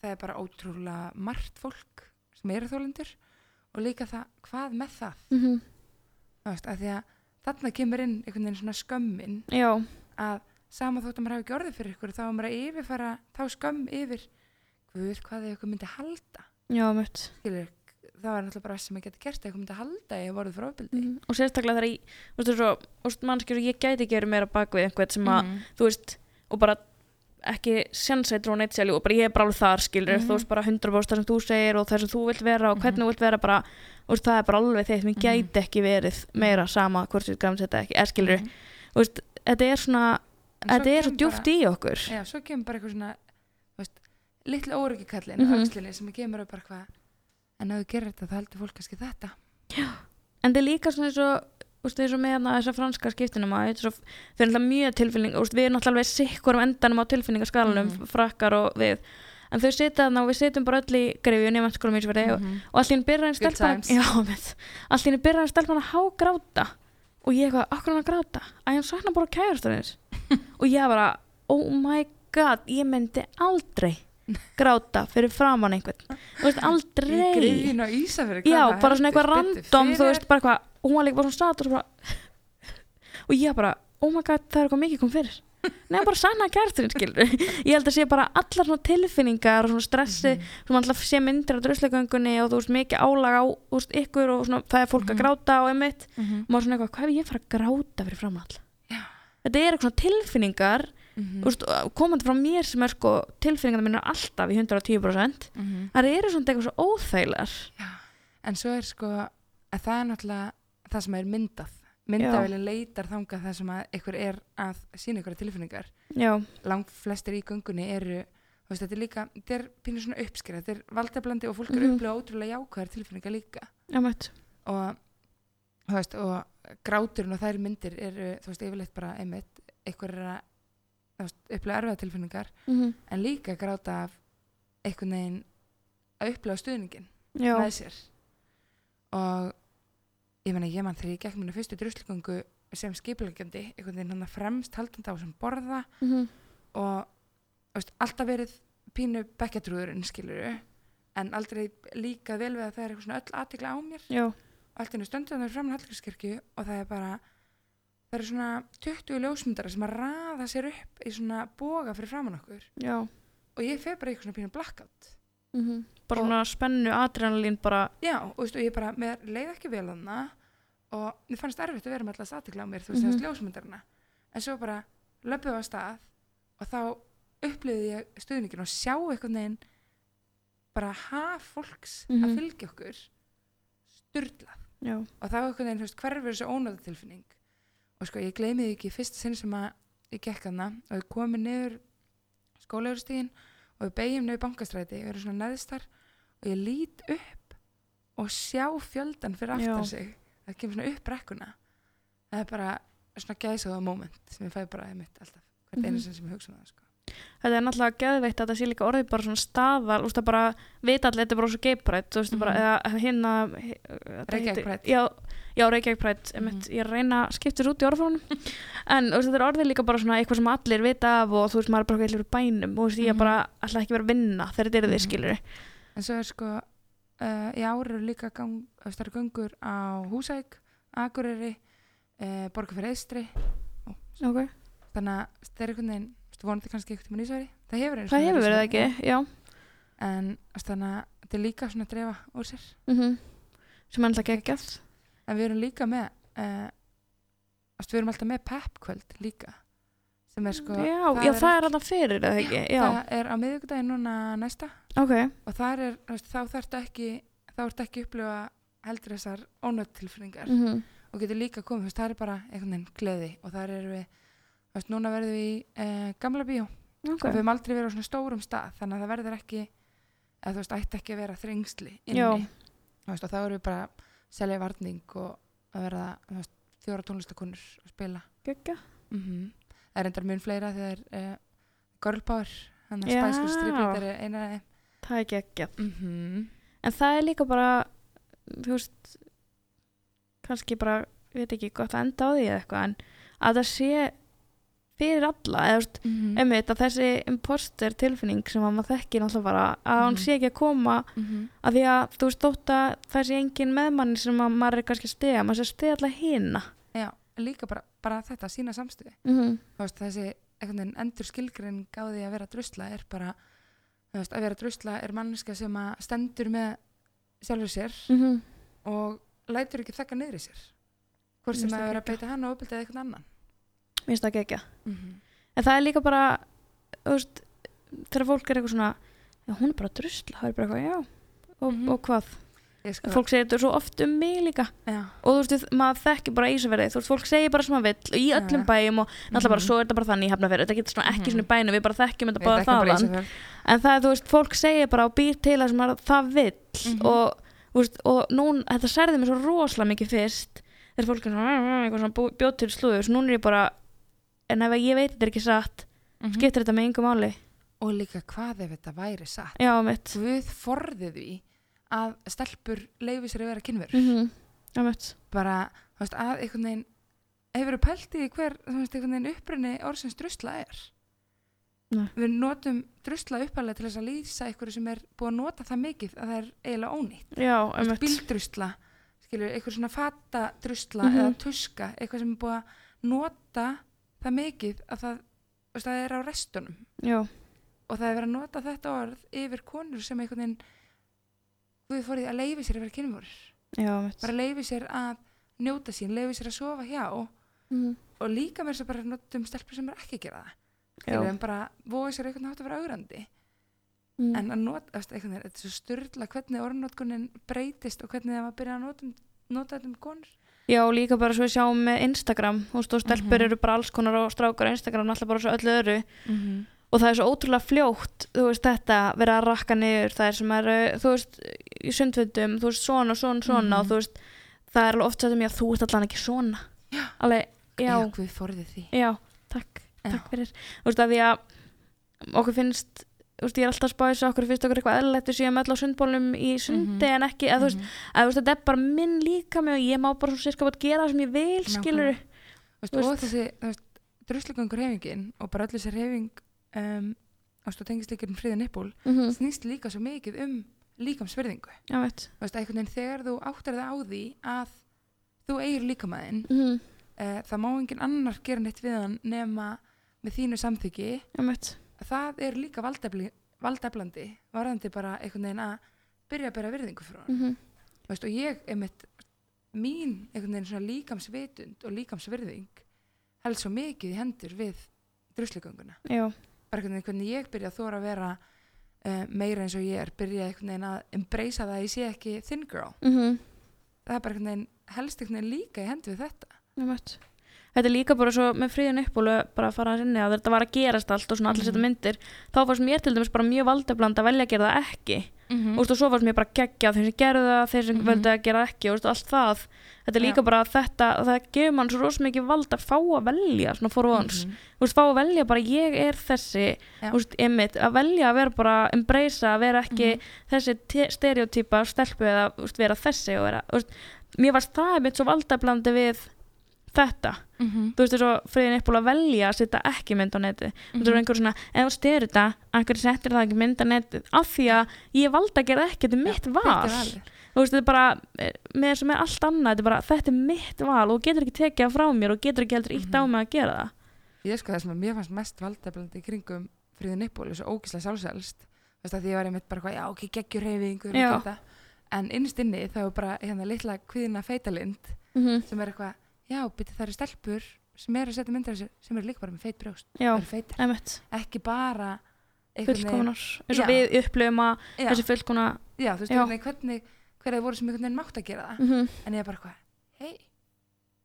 það er bara ótrúlega margt fólk sem eru þólendur og líka það, hvað með það? Mm að því að þarna kemur inn einhvern veginn svona skömmin já, að sama þótt að maður hafi ekki orðið fyrir ykkur þá er maður að yfirfara þá skömm yfir Guð, hvað ykkur myndi halda já, mitt skilur, það var náttúrulega bara það sem ég geti gert ykkur myndi halda ég vorið frá ofbeldi mm og sérstaklega þegar ég, þú veist, svo, þú veist, mannskjur, ég gæti ekki verið meira bak við einhvern sem að, Mhm. þú veist, og bara ekki sjansættur og neitt sjálf og bara ég er bara alveg þar, skilur, Mhm. þú veist, bara 100% það sem þú segir og það sem þú vilt vera og hvernig þú vilt vera bara, þú veist, það er bara alveg þitt, mér Mhm. gæti ekki verið meira sama hvort við græmst þetta ekki, eða skilur, Mhm. þú veist, þetta er svona, svo þetta er svo djúft í okkur. já, svo kemur bara eitthvað svona þú litlu óryggi kallin Mhm. á öxlinni sem kemur upp bara hvað en ef þú gerir þetta þá heldur fólk kannski þetta En það er líka svona eins og, veist, eins og með hana þessa franska skiptinum að þau er náttúrulega mjög tilfinning, veist, við erum náttúrulega alveg sikkur um endanum á tilfinningaskalanum, Mhm. frakkar og við, en þau sitja þarna og við sitjum bara öll í greifju nema skólum í sverði og, Mhm. og henni byrjar henni Good stelpan times. já, með, allt í henni byrjar henni stelpan að hágráta og ég eitthvað, okkur hann að gráta að hann sakna bara kærastunins og ég bara, oh my god ég myndi aldrei gráta fyrir framann einhvern þú veist, aldrei gryfjun á Ísafjörði já, bara svona eitthvað random þú veist, bara eitthvað, og hún var líka bara svona satt og bara og ég bara, oh my god, það er eitthvað mikið kom fyrir Nei, bara sanna kærturinn, skilur Ég held að sé bara allar svona tilfinningar og svona stressi, Mhm. sem alltaf sé myndir á druslegöngunni og þú veist, mikið álag á þú veist, ykkur og svona, það er fólk að Mhm. gráta og einmitt, Mhm. og maður svona eitthvað, hvað er ég að fara að gráta fyrir framall? Já. Þetta er eitthvað tilfinningar Veist, og komandi frá mér sem er sko tilfinningarna mín er alltaf í 110% Mhm. það eru svona eitthvað svo óþægilegar. Já, en svo er sko að það er náttúrulega það sem er myndað. Myndavælinn leitar þangað það sem að ykkur er að sína ykkur tilfinningar. Já, langt flestir í göngunni eru veist, þetta er líka, þetta er pínu svona uppskrið þetta er valdablandi og fólk er Mhm. upplega ótrúlega jákvæðar tilfinningar líka. Einmitt. Og veist, og gráturinn og þær myndir eru, þú veist, yfirleitt bara einmitt, ykkur er að upplega erfiða tilfinningar mm en líka gráta af einhvern veginn að upplega stuðningin Já, með sér. Og ég meina ég mann þegar ég gekk mínu fyrstu druslugöngu sem skipulegjandi einhvern veginn hann fremst haldandi á sem borða mm og þú veist, alltaf verið pínu bekkjatrúðurinn skiluru en aldrei líka vel við að það er öll aðtikla á mér. Já, og allt í hennu stöndu þannig fram í Hallgrímskirkju og það er bara það eru svona 20 ljósmyndara sem að raða sér upp í svona boga fyrir framann okkur. Já. Og ég fer bara eitthvað svona pínu blackout. Mm bara Og- svona spennu adrenalín bara, Já, og, veist, og ég bara, mér leið ekki vel hana og mér fannst erfitt að vera með alltaf aðtikla á mér, þú veist, Mhm. þess ljósmyndarna en svo bara löpum við á stað og þá upplifði ég stuðningin og sjá einhvern veginn bara haf fólks að Mhm. fylgja okkur sturlað. Já, og þá þú veist, hverfur þessu ónóða tilfinning og sko, ég gleymi því ekki í fyrsta sinn sem að ég gekk hana og ég komi niður skólaugustíðin og við beigjum nefnir bankastræti við erum svona neðstar og ég lít upp og sjá fjöldan fyrir aftan Já. sig það kemur svona upp brekkuna það er bara svona gæsaða moment sem ég fæ bara einmitt alltaf hvert einu Mhm. sinni sem ég hugsa um það sko. þetta er náttúrulega geðveikt að þetta sé líka orðið bara svona staðal, þú veist það bara vita allir þetta er bara svo geiprætt, þú veist bara Mhm. eða hérna he- þetta Reykjavík heitir- Pride. já, já, Reykjavík Pride mm Mhm. ég reyna að skipta þessu út í orðfónum. En veist, þetta er orðið líka bara svona eitthvað sem allir vita af og þú veist, maður er bara eitthvað í bænum og þú veist, ég er Mhm. bara alltaf ekki verið að vinna þegar þetta er þið Mhm. skilur en svo er sko uh, í ár eru líka gang, þú veist, það eru göngur á Húsæk Akureyri uh, Borgar fyrir Eistri ok, þannig að það er einhvern veginn vonandi kannski tímann í Ísværi það hefur, það hefur verið ekki, já. En þannig að þetta er líka svona að drefa úr sér. Mm sem er alltaf geggjað en við erum líka með uh, við erum alltaf með peppkvöld líka sem er sko já, já, það er alltaf fyrir það ekki, já, það er á miðvikudaginn núna næsta. Ok. Og þar er, þá þarftu ekki þá ertu ekki að upplifa heldur þessar ónöttilfinningar mm og getur líka komið, veist, það er bara einhvern veginn gleði. Og þar erum við, veist, núna verðum við í uh, gamla bíó. Ok, og við höfum aldrei verið á svona stórum stað þannig að það verður ekki, eða þú veist, ætti ekki að vera þrengsli inni. Veist, og þá erum við bara að selja varning og að verða, þú veist, fjóra tónlistakonur að spila. Geggja. Mm það er endar mun fleira þegar uh, Girl Power, hann að Já. Spice Girls Tribute er eina af þeim. Það er geggjað. Mm -hmm. en það er líka bara þú veist kannski bara, ég veit ekki gott að enda á því eða eitthvað en að það sé fyrir alla eða veist, mm einmitt að þessi imposter tilfinning sem að maður þekkir náttúrulega bara að hann Mhm. sé ekki að koma að því að þú veist þótt að sé engin meðmanni sem að maður er kannski að stiga maður sé að stiga alltaf hina. Já, líka bara, bara þetta, sína samstöði mm -hmm. veist, þessi endur skilgreining á því að vera drusla er bara veist, að vera drusla er manneska sem að stendur með sjálfur sér Mm og lætur ekki þakka niður í sér. Hvort sem að vera að beita hann og uppbyldið eitthvað annan mér finnst það ekki mm -hmm. en það er líka bara veist, þegar fólk er eitthvað svona hún er bara drusla, það er bara eitthvað já. Og, Mhm. og hvað, sko, fólk segir þetta svo oft um mig líka. Já, og þú veist, maður þekkir bara Ísafjörði þú veist, fólk segir bara sem maður vill í öllum Já. bæjum og náttúrulega bara Mhm. svo er þetta bara þannig í hafnafjörði, þetta getur svona ekki Mhm. svona í bænum. Við bara þekkjum þetta við bara þaðan. En það er, þú veist, fólk segir bara og býr til það sem maður, það vill. Mhm. og, veist, og nún, þetta særði mér svo rosalega mikið fyrst. Þegar fólk er svona, "Mm, svona bjóð til slúður, svo núna er ég bara en ef ég veit þetta er ekki satt Mhm. skiptir þetta með yngum máli og líka hvað ef þetta væri satt já, mitt Guð forðið því að stelpur leifi sér að vera kynverur mm -hmm. já, mitt bara, þú veist, að einhvern veginn hefur pælt í hver, þú veist, einhvern veginn upprunni orðsins drusla er Nei. við notum drusla uppalega til þess að lýsa einhverju sem er búið að nota það mikið að það er eiginlega ónýtt já, mitt bíldrusla, skilur, einhver svona fatadrusla Mhm. eða tuska, eitthvað sem er búið að nota það mikið að það, veist, það er á restunum. Já, og það er verið að nota þetta orð yfir konur sem einhvern veginn Guð fór í að leifi sér að vera mitt bara leifi sér að njóta sín, leifi sér að sofa hjá. Mm og líka mér svo bara notum stelpur sem er ekki að gera það. Skilur, en bara voga sér einhvern hátt að vera augrandi mm. en að nota, eftir, einhvern veginn, þetta er svo styrla hvernig orðnotkunin breytist og hvernig það var að byrja að nota, nota þetta um konur Já, líka bara svo við sjáum með Instagram þú veist, og stelpur Mhm. eru bara alls konar og strákar á Instagram alltaf bara svo öllu öðru mm -hmm. og það er svo ótrúlega fljótt þú veist þetta, vera að rakka niður það er sem er, þú veist, í sundvöndum þú veist, svona, svona, svona Mhm. og þú veist, það er alveg oft þetta mér að þú ert allan ekki svona Já. alveg, já, já, Guð forðið því já, takk Já. takk fyrir, þú veist, að því að okkur finnst veist, ég er alltaf að spáði svo okkur finnst okkur eitthvað eðlilegt við séum á sundbólum í sundi Mhm. en ekki, að þú veist, Mhm. að veist, þetta er bara minn líka mig og ég má bara svo sérska bara gera það sem ég vil, skilur Þú veist, og þessi þú veist, druslugangur hefingin og bara öll þessi hefing um, ást og tengist líka um friðin nippul mm snýst líka svo mikið um líkamsverðingu já, þegar þú áttar það á því að þú eigir líkamæðin mm uh, það má engin annar gera neitt við hann nema með þínu samþyggi það er líka valdeflandi varðandi bara einhvern veginn að byrja að bera virðingu frá hann mm Þú veist, og ég einmitt mín einhvern veginn svona líkamsvitund og líkamsvirðing held svo mikið í hendur við druslegönguna bara einhvern veginn hvernig ég byrja að þóra að vera uh, meira eins og ég er byrja einhvern veginn að embracea það að ég sé ekki thin girl. Mm það er bara einhvern veginn helst einhvern veginn líka í hendur við þetta. Veit þetta er líka bara svo með fríðin uppbúlu bara að fara að sinni að þetta var að gerast allt og svona allir Mhm. setja myndir þá fannst mér til dæmis bara mjög valdefland að velja að gera það ekki Mhm. og, og svo fannst mér bara geggja þeir sem gerðu það þeir sem Mhm. völdu að gera ekki og allt það þetta er líka Já. bara þetta það gefur mann svo rosa mikið vald að fá að velja svona for once, Mhm. fá að velja bara ég er þessi, þú veist, einmitt að velja að vera bara, embracea að vera ekki Mhm. þessi te- stereotypa stelpu eða veist, vera þessi og vera, veist, mér varst það einmitt svo valdablandi við þetta Mhm. þú veist, þess að friðin upp að velja að setja ekki mynd á netið þú veist, er einhver svona, ef þú styrir þetta einhver settir það ekki mynd á netið af því að ég valda að gera ekki, þetta er mitt val er valið. þú veist, þetta er bara eh, með sem er allt annað, þetta er bara, þetta er mitt val og getur ekki tekið það frá mér og getur ekki heldur ítt á Mhm. mig að gera það Ég sko það sem að mér fannst mest valdeflandi í kringum fríðin Nippóli svo ógislega sjálfsælst þú veist að því ég var og er feitalind mm -hmm. sem er eitthvað, já, byrja það eru stelpur sem eru að setja myndir af sér sem eru líka bara með feit brjóst já, eru feitar, emitt, ekki bara einhvern veginn- fullkomunar eins og Já. við upplifum að já, þessi fullkomuna já, þú veist, Já. einhvern veginn hvernig hver það voru sem einhvern veginn mátt að gera það. Mm en ég er bara eitthvað, hey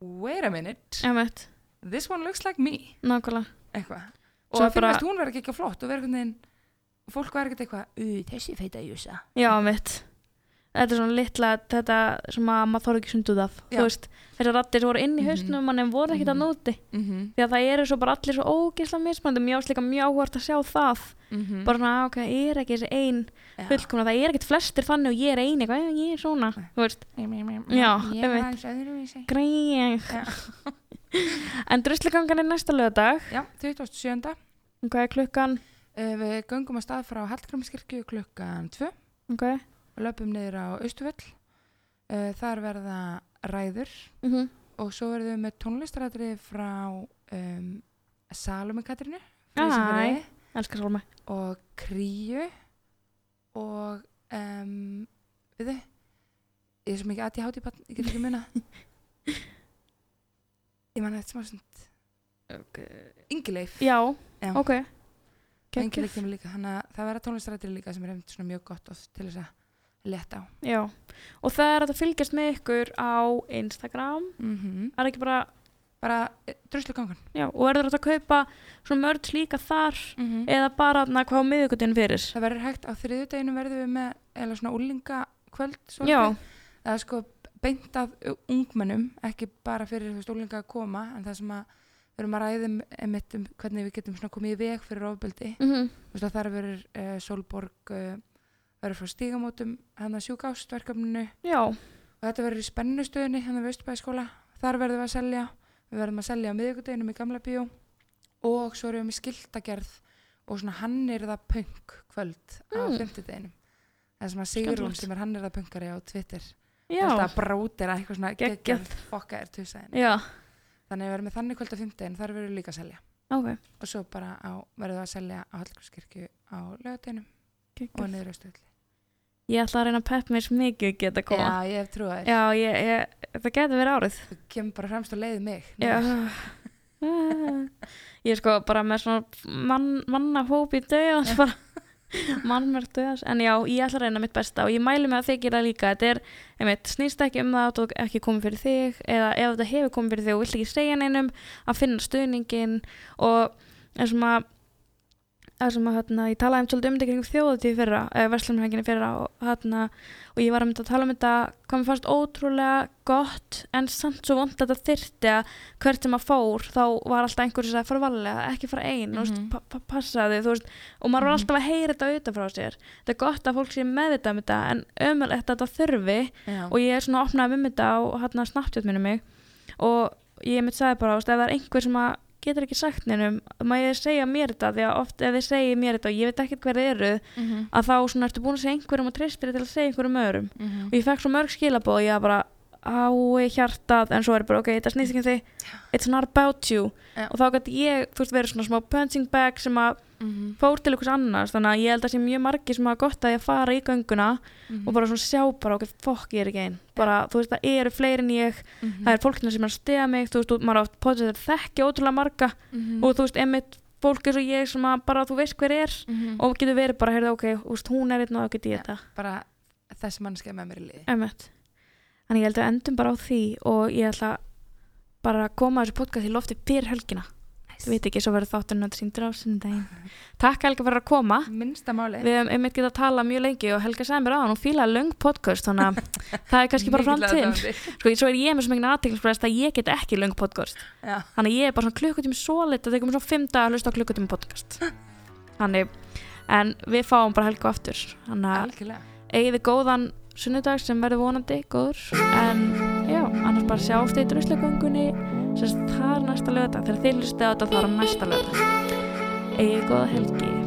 wait a minute, emitt, this one looks like me. Nákvæmlega. Eitthvað. Svo og að bara- finnast hún vera ekki ekki flott og vera einhvern veginn fólk var ekkert eitthvað, "Ú, þessi feita júsa. Já, emitt þetta er svona litla, þetta sem að maður þarf ekki sunduð af. Þessar rattir voru inn í Mhm. hausnum mann en voru ekkert að Mhm. nóti mm -hmm. því að það eru svo bara allir svo ógislega mismandi mjög ást líka mjög áhvert að sjá það. Mhm. bara svona, ok, er ekki þessi ein fullkomna, það er ekkert flestir þannig og ég er ein eitthvað, ég er svona, ég greið en drusligangan er næsta lögadag já, 27. og hvað er klukkan? Uh, við göngum að stað frá Hallgrímskirkju klukkan 2 ok, löpum niður á Austufell uh, þar verða ræður. Mm -hmm. og svo verðum við með tónlistarætri frá um, Salome Katrinu Sólmæ og Kríu. Og um, við þið ég er svo mikið aðtíð hátíð ég get ekki muna ég man þetta smá stund. Ingileif já, Já. ok. Ingileif Gekkið. kemur líka. Þannig að það verða tónlistarættir líka sem er svona mjög gott til þess að leta á. Já, og það er að fylgjast með ykkur á Instagram. Mm -hmm. er ekki bara, bara druslu gangan já, og er það hægt að kaupa svona mörg líka þar mm -hmm. eða bara na, hvað á miðugutinn fyrir? Það verður hægt á þriðudeginu verðum við með eða svona úlingakvöld já, það er sko beint að ungmennum ekki bara fyrir þú veist úlinga að koma en það sem að við erum að ræðum einmitt um hvernig við getum svona komið í veg fyrir ofbeldi. Mm -hmm. þú veist að þar verður uh, Solborg uh, verður frá stígamótum hann að sjúkástverkefninu já, og þetta verður í spennustöðinni hann að Vestbæðskóla þar verðum við að selja. Við verðum að selja á miðvikudeginum í Gamla bíó. Og svo erum við með skiltagerð og svona hannirða punk kvöld á Mm. fimmtudeginum. Það sem að Sigrún Skemmtilegt. sem er hannirða punkari á Twitter alltaf brótir að eitthvað svona geggjað. fokka er tusaðin. Þannig við verðum með þannig kvöld á fimmtudegin þar verðum við líka að selja. Ok. Og svo bara á, verðum við að selja á Hallgrímskirkju á lögadeginum og niður á stöðli ég ætla að reyna að pepp mér svo mikið geta koma. Já, ég hef trúið þér. Já, ég, ég, það getur verið árið. Þú kemur bara fremst og leiði mig. Já. ég er sko bara með svona mann, mannahóp í döðans bara. Mannmörg döðans en já, ég ætla að reyna mitt besta og ég mæli mig að þið gera líka. Þetta er, einmitt, snýst ekki um það að þetta ekki komið fyrir þig eða ef þetta hefur komið fyrir þig og vilt ekki segja neinum að finna stuðningin og eins og maður það sem að hérna, ég talaði um svolítið um þetta kring þjóðutíð fyrra, eða verslumhenginni fyrra og, hérna, og ég var að mynda að tala um þetta mér fannst ótrúlega gott en samt svo vond að þetta þyrti að hvert sem að fór þá var alltaf einhverju sem að fara valega, ekki fara ein mm Mhm. pa pa passaði, þú veist og maður var Mhm. alltaf að heyra þetta auðvitað frá sér þetta er gott að fólk sé meðvitað um þetta en ömulegt að þetta þurfi Já. og ég er svona opnaði um þetta á hérna snabbtjótt minni mig og ég mitt sagði bara, þú veist, ef það er einhver sem að getur ekki sagt neinum, maður segja mér þetta því að oft ef þið segja mér þetta og ég veit ekkert hver þið eru, Mhm. að þá svona ertu búin að segja einhverjum og treystir þér til að segja einhverjum öðrum Mhm. og ég fekk svo mörg skilabóð og ég var bara ái hjartað en svo er bara ok, þetta snýst ekki um þig it's not about you Já. og þá gæti ég, þú veist, verið svona smá punching bag sem að Mhm. fór til einhvers annars þannig að ég held að sé mjög margir sem hafa gott að ég að fara í gönguna Mhm. og bara svona sjá bara ok, fokk ég er ekki einn bara, þú veist, það eru fleiri en ég Mhm. það er fólkina sem er að stiða mig þú veist, og maður átt potið að þekkja ótrúlega marga Mhm. og þú veist, einmitt fólk eins og ég sem að bara þú veist hver er Mhm. og getur verið bara, heyrðu, ok, þú veist, hún er einn og þá get ég þetta bara þessi mannskja með mér í liði Einmitt. Þannig ég held að endum bara á því og ég ætla bara koma þessu podcast í lofti fyrir helgina ég veit ekki, svo verður þátturinn að síndur á sunnudaginn. Takk Helga fyrir að koma. Minnsta máli við hefum einmitt getað að tala mjög lengi og Helga sagði mér á hann og fílaði löng podcast þannig að það er kannski bara framtíðin sko, svo er ég með svo mikið aðteglisbreyst að ég get ekki löng podcast. Já. þannig að ég er bara svona klukkutími svo lit að það komur svona fimm dag að hlusta á klukkutími podcast. Þannig, en við fáum bara Helga aftur. Þannig að eigið góðan sunnudag sem verður vonandi góður. En já, sagt, það er næsta lögða þegar þið hlustið á þetta þá er næsta lögða eigið góða helgi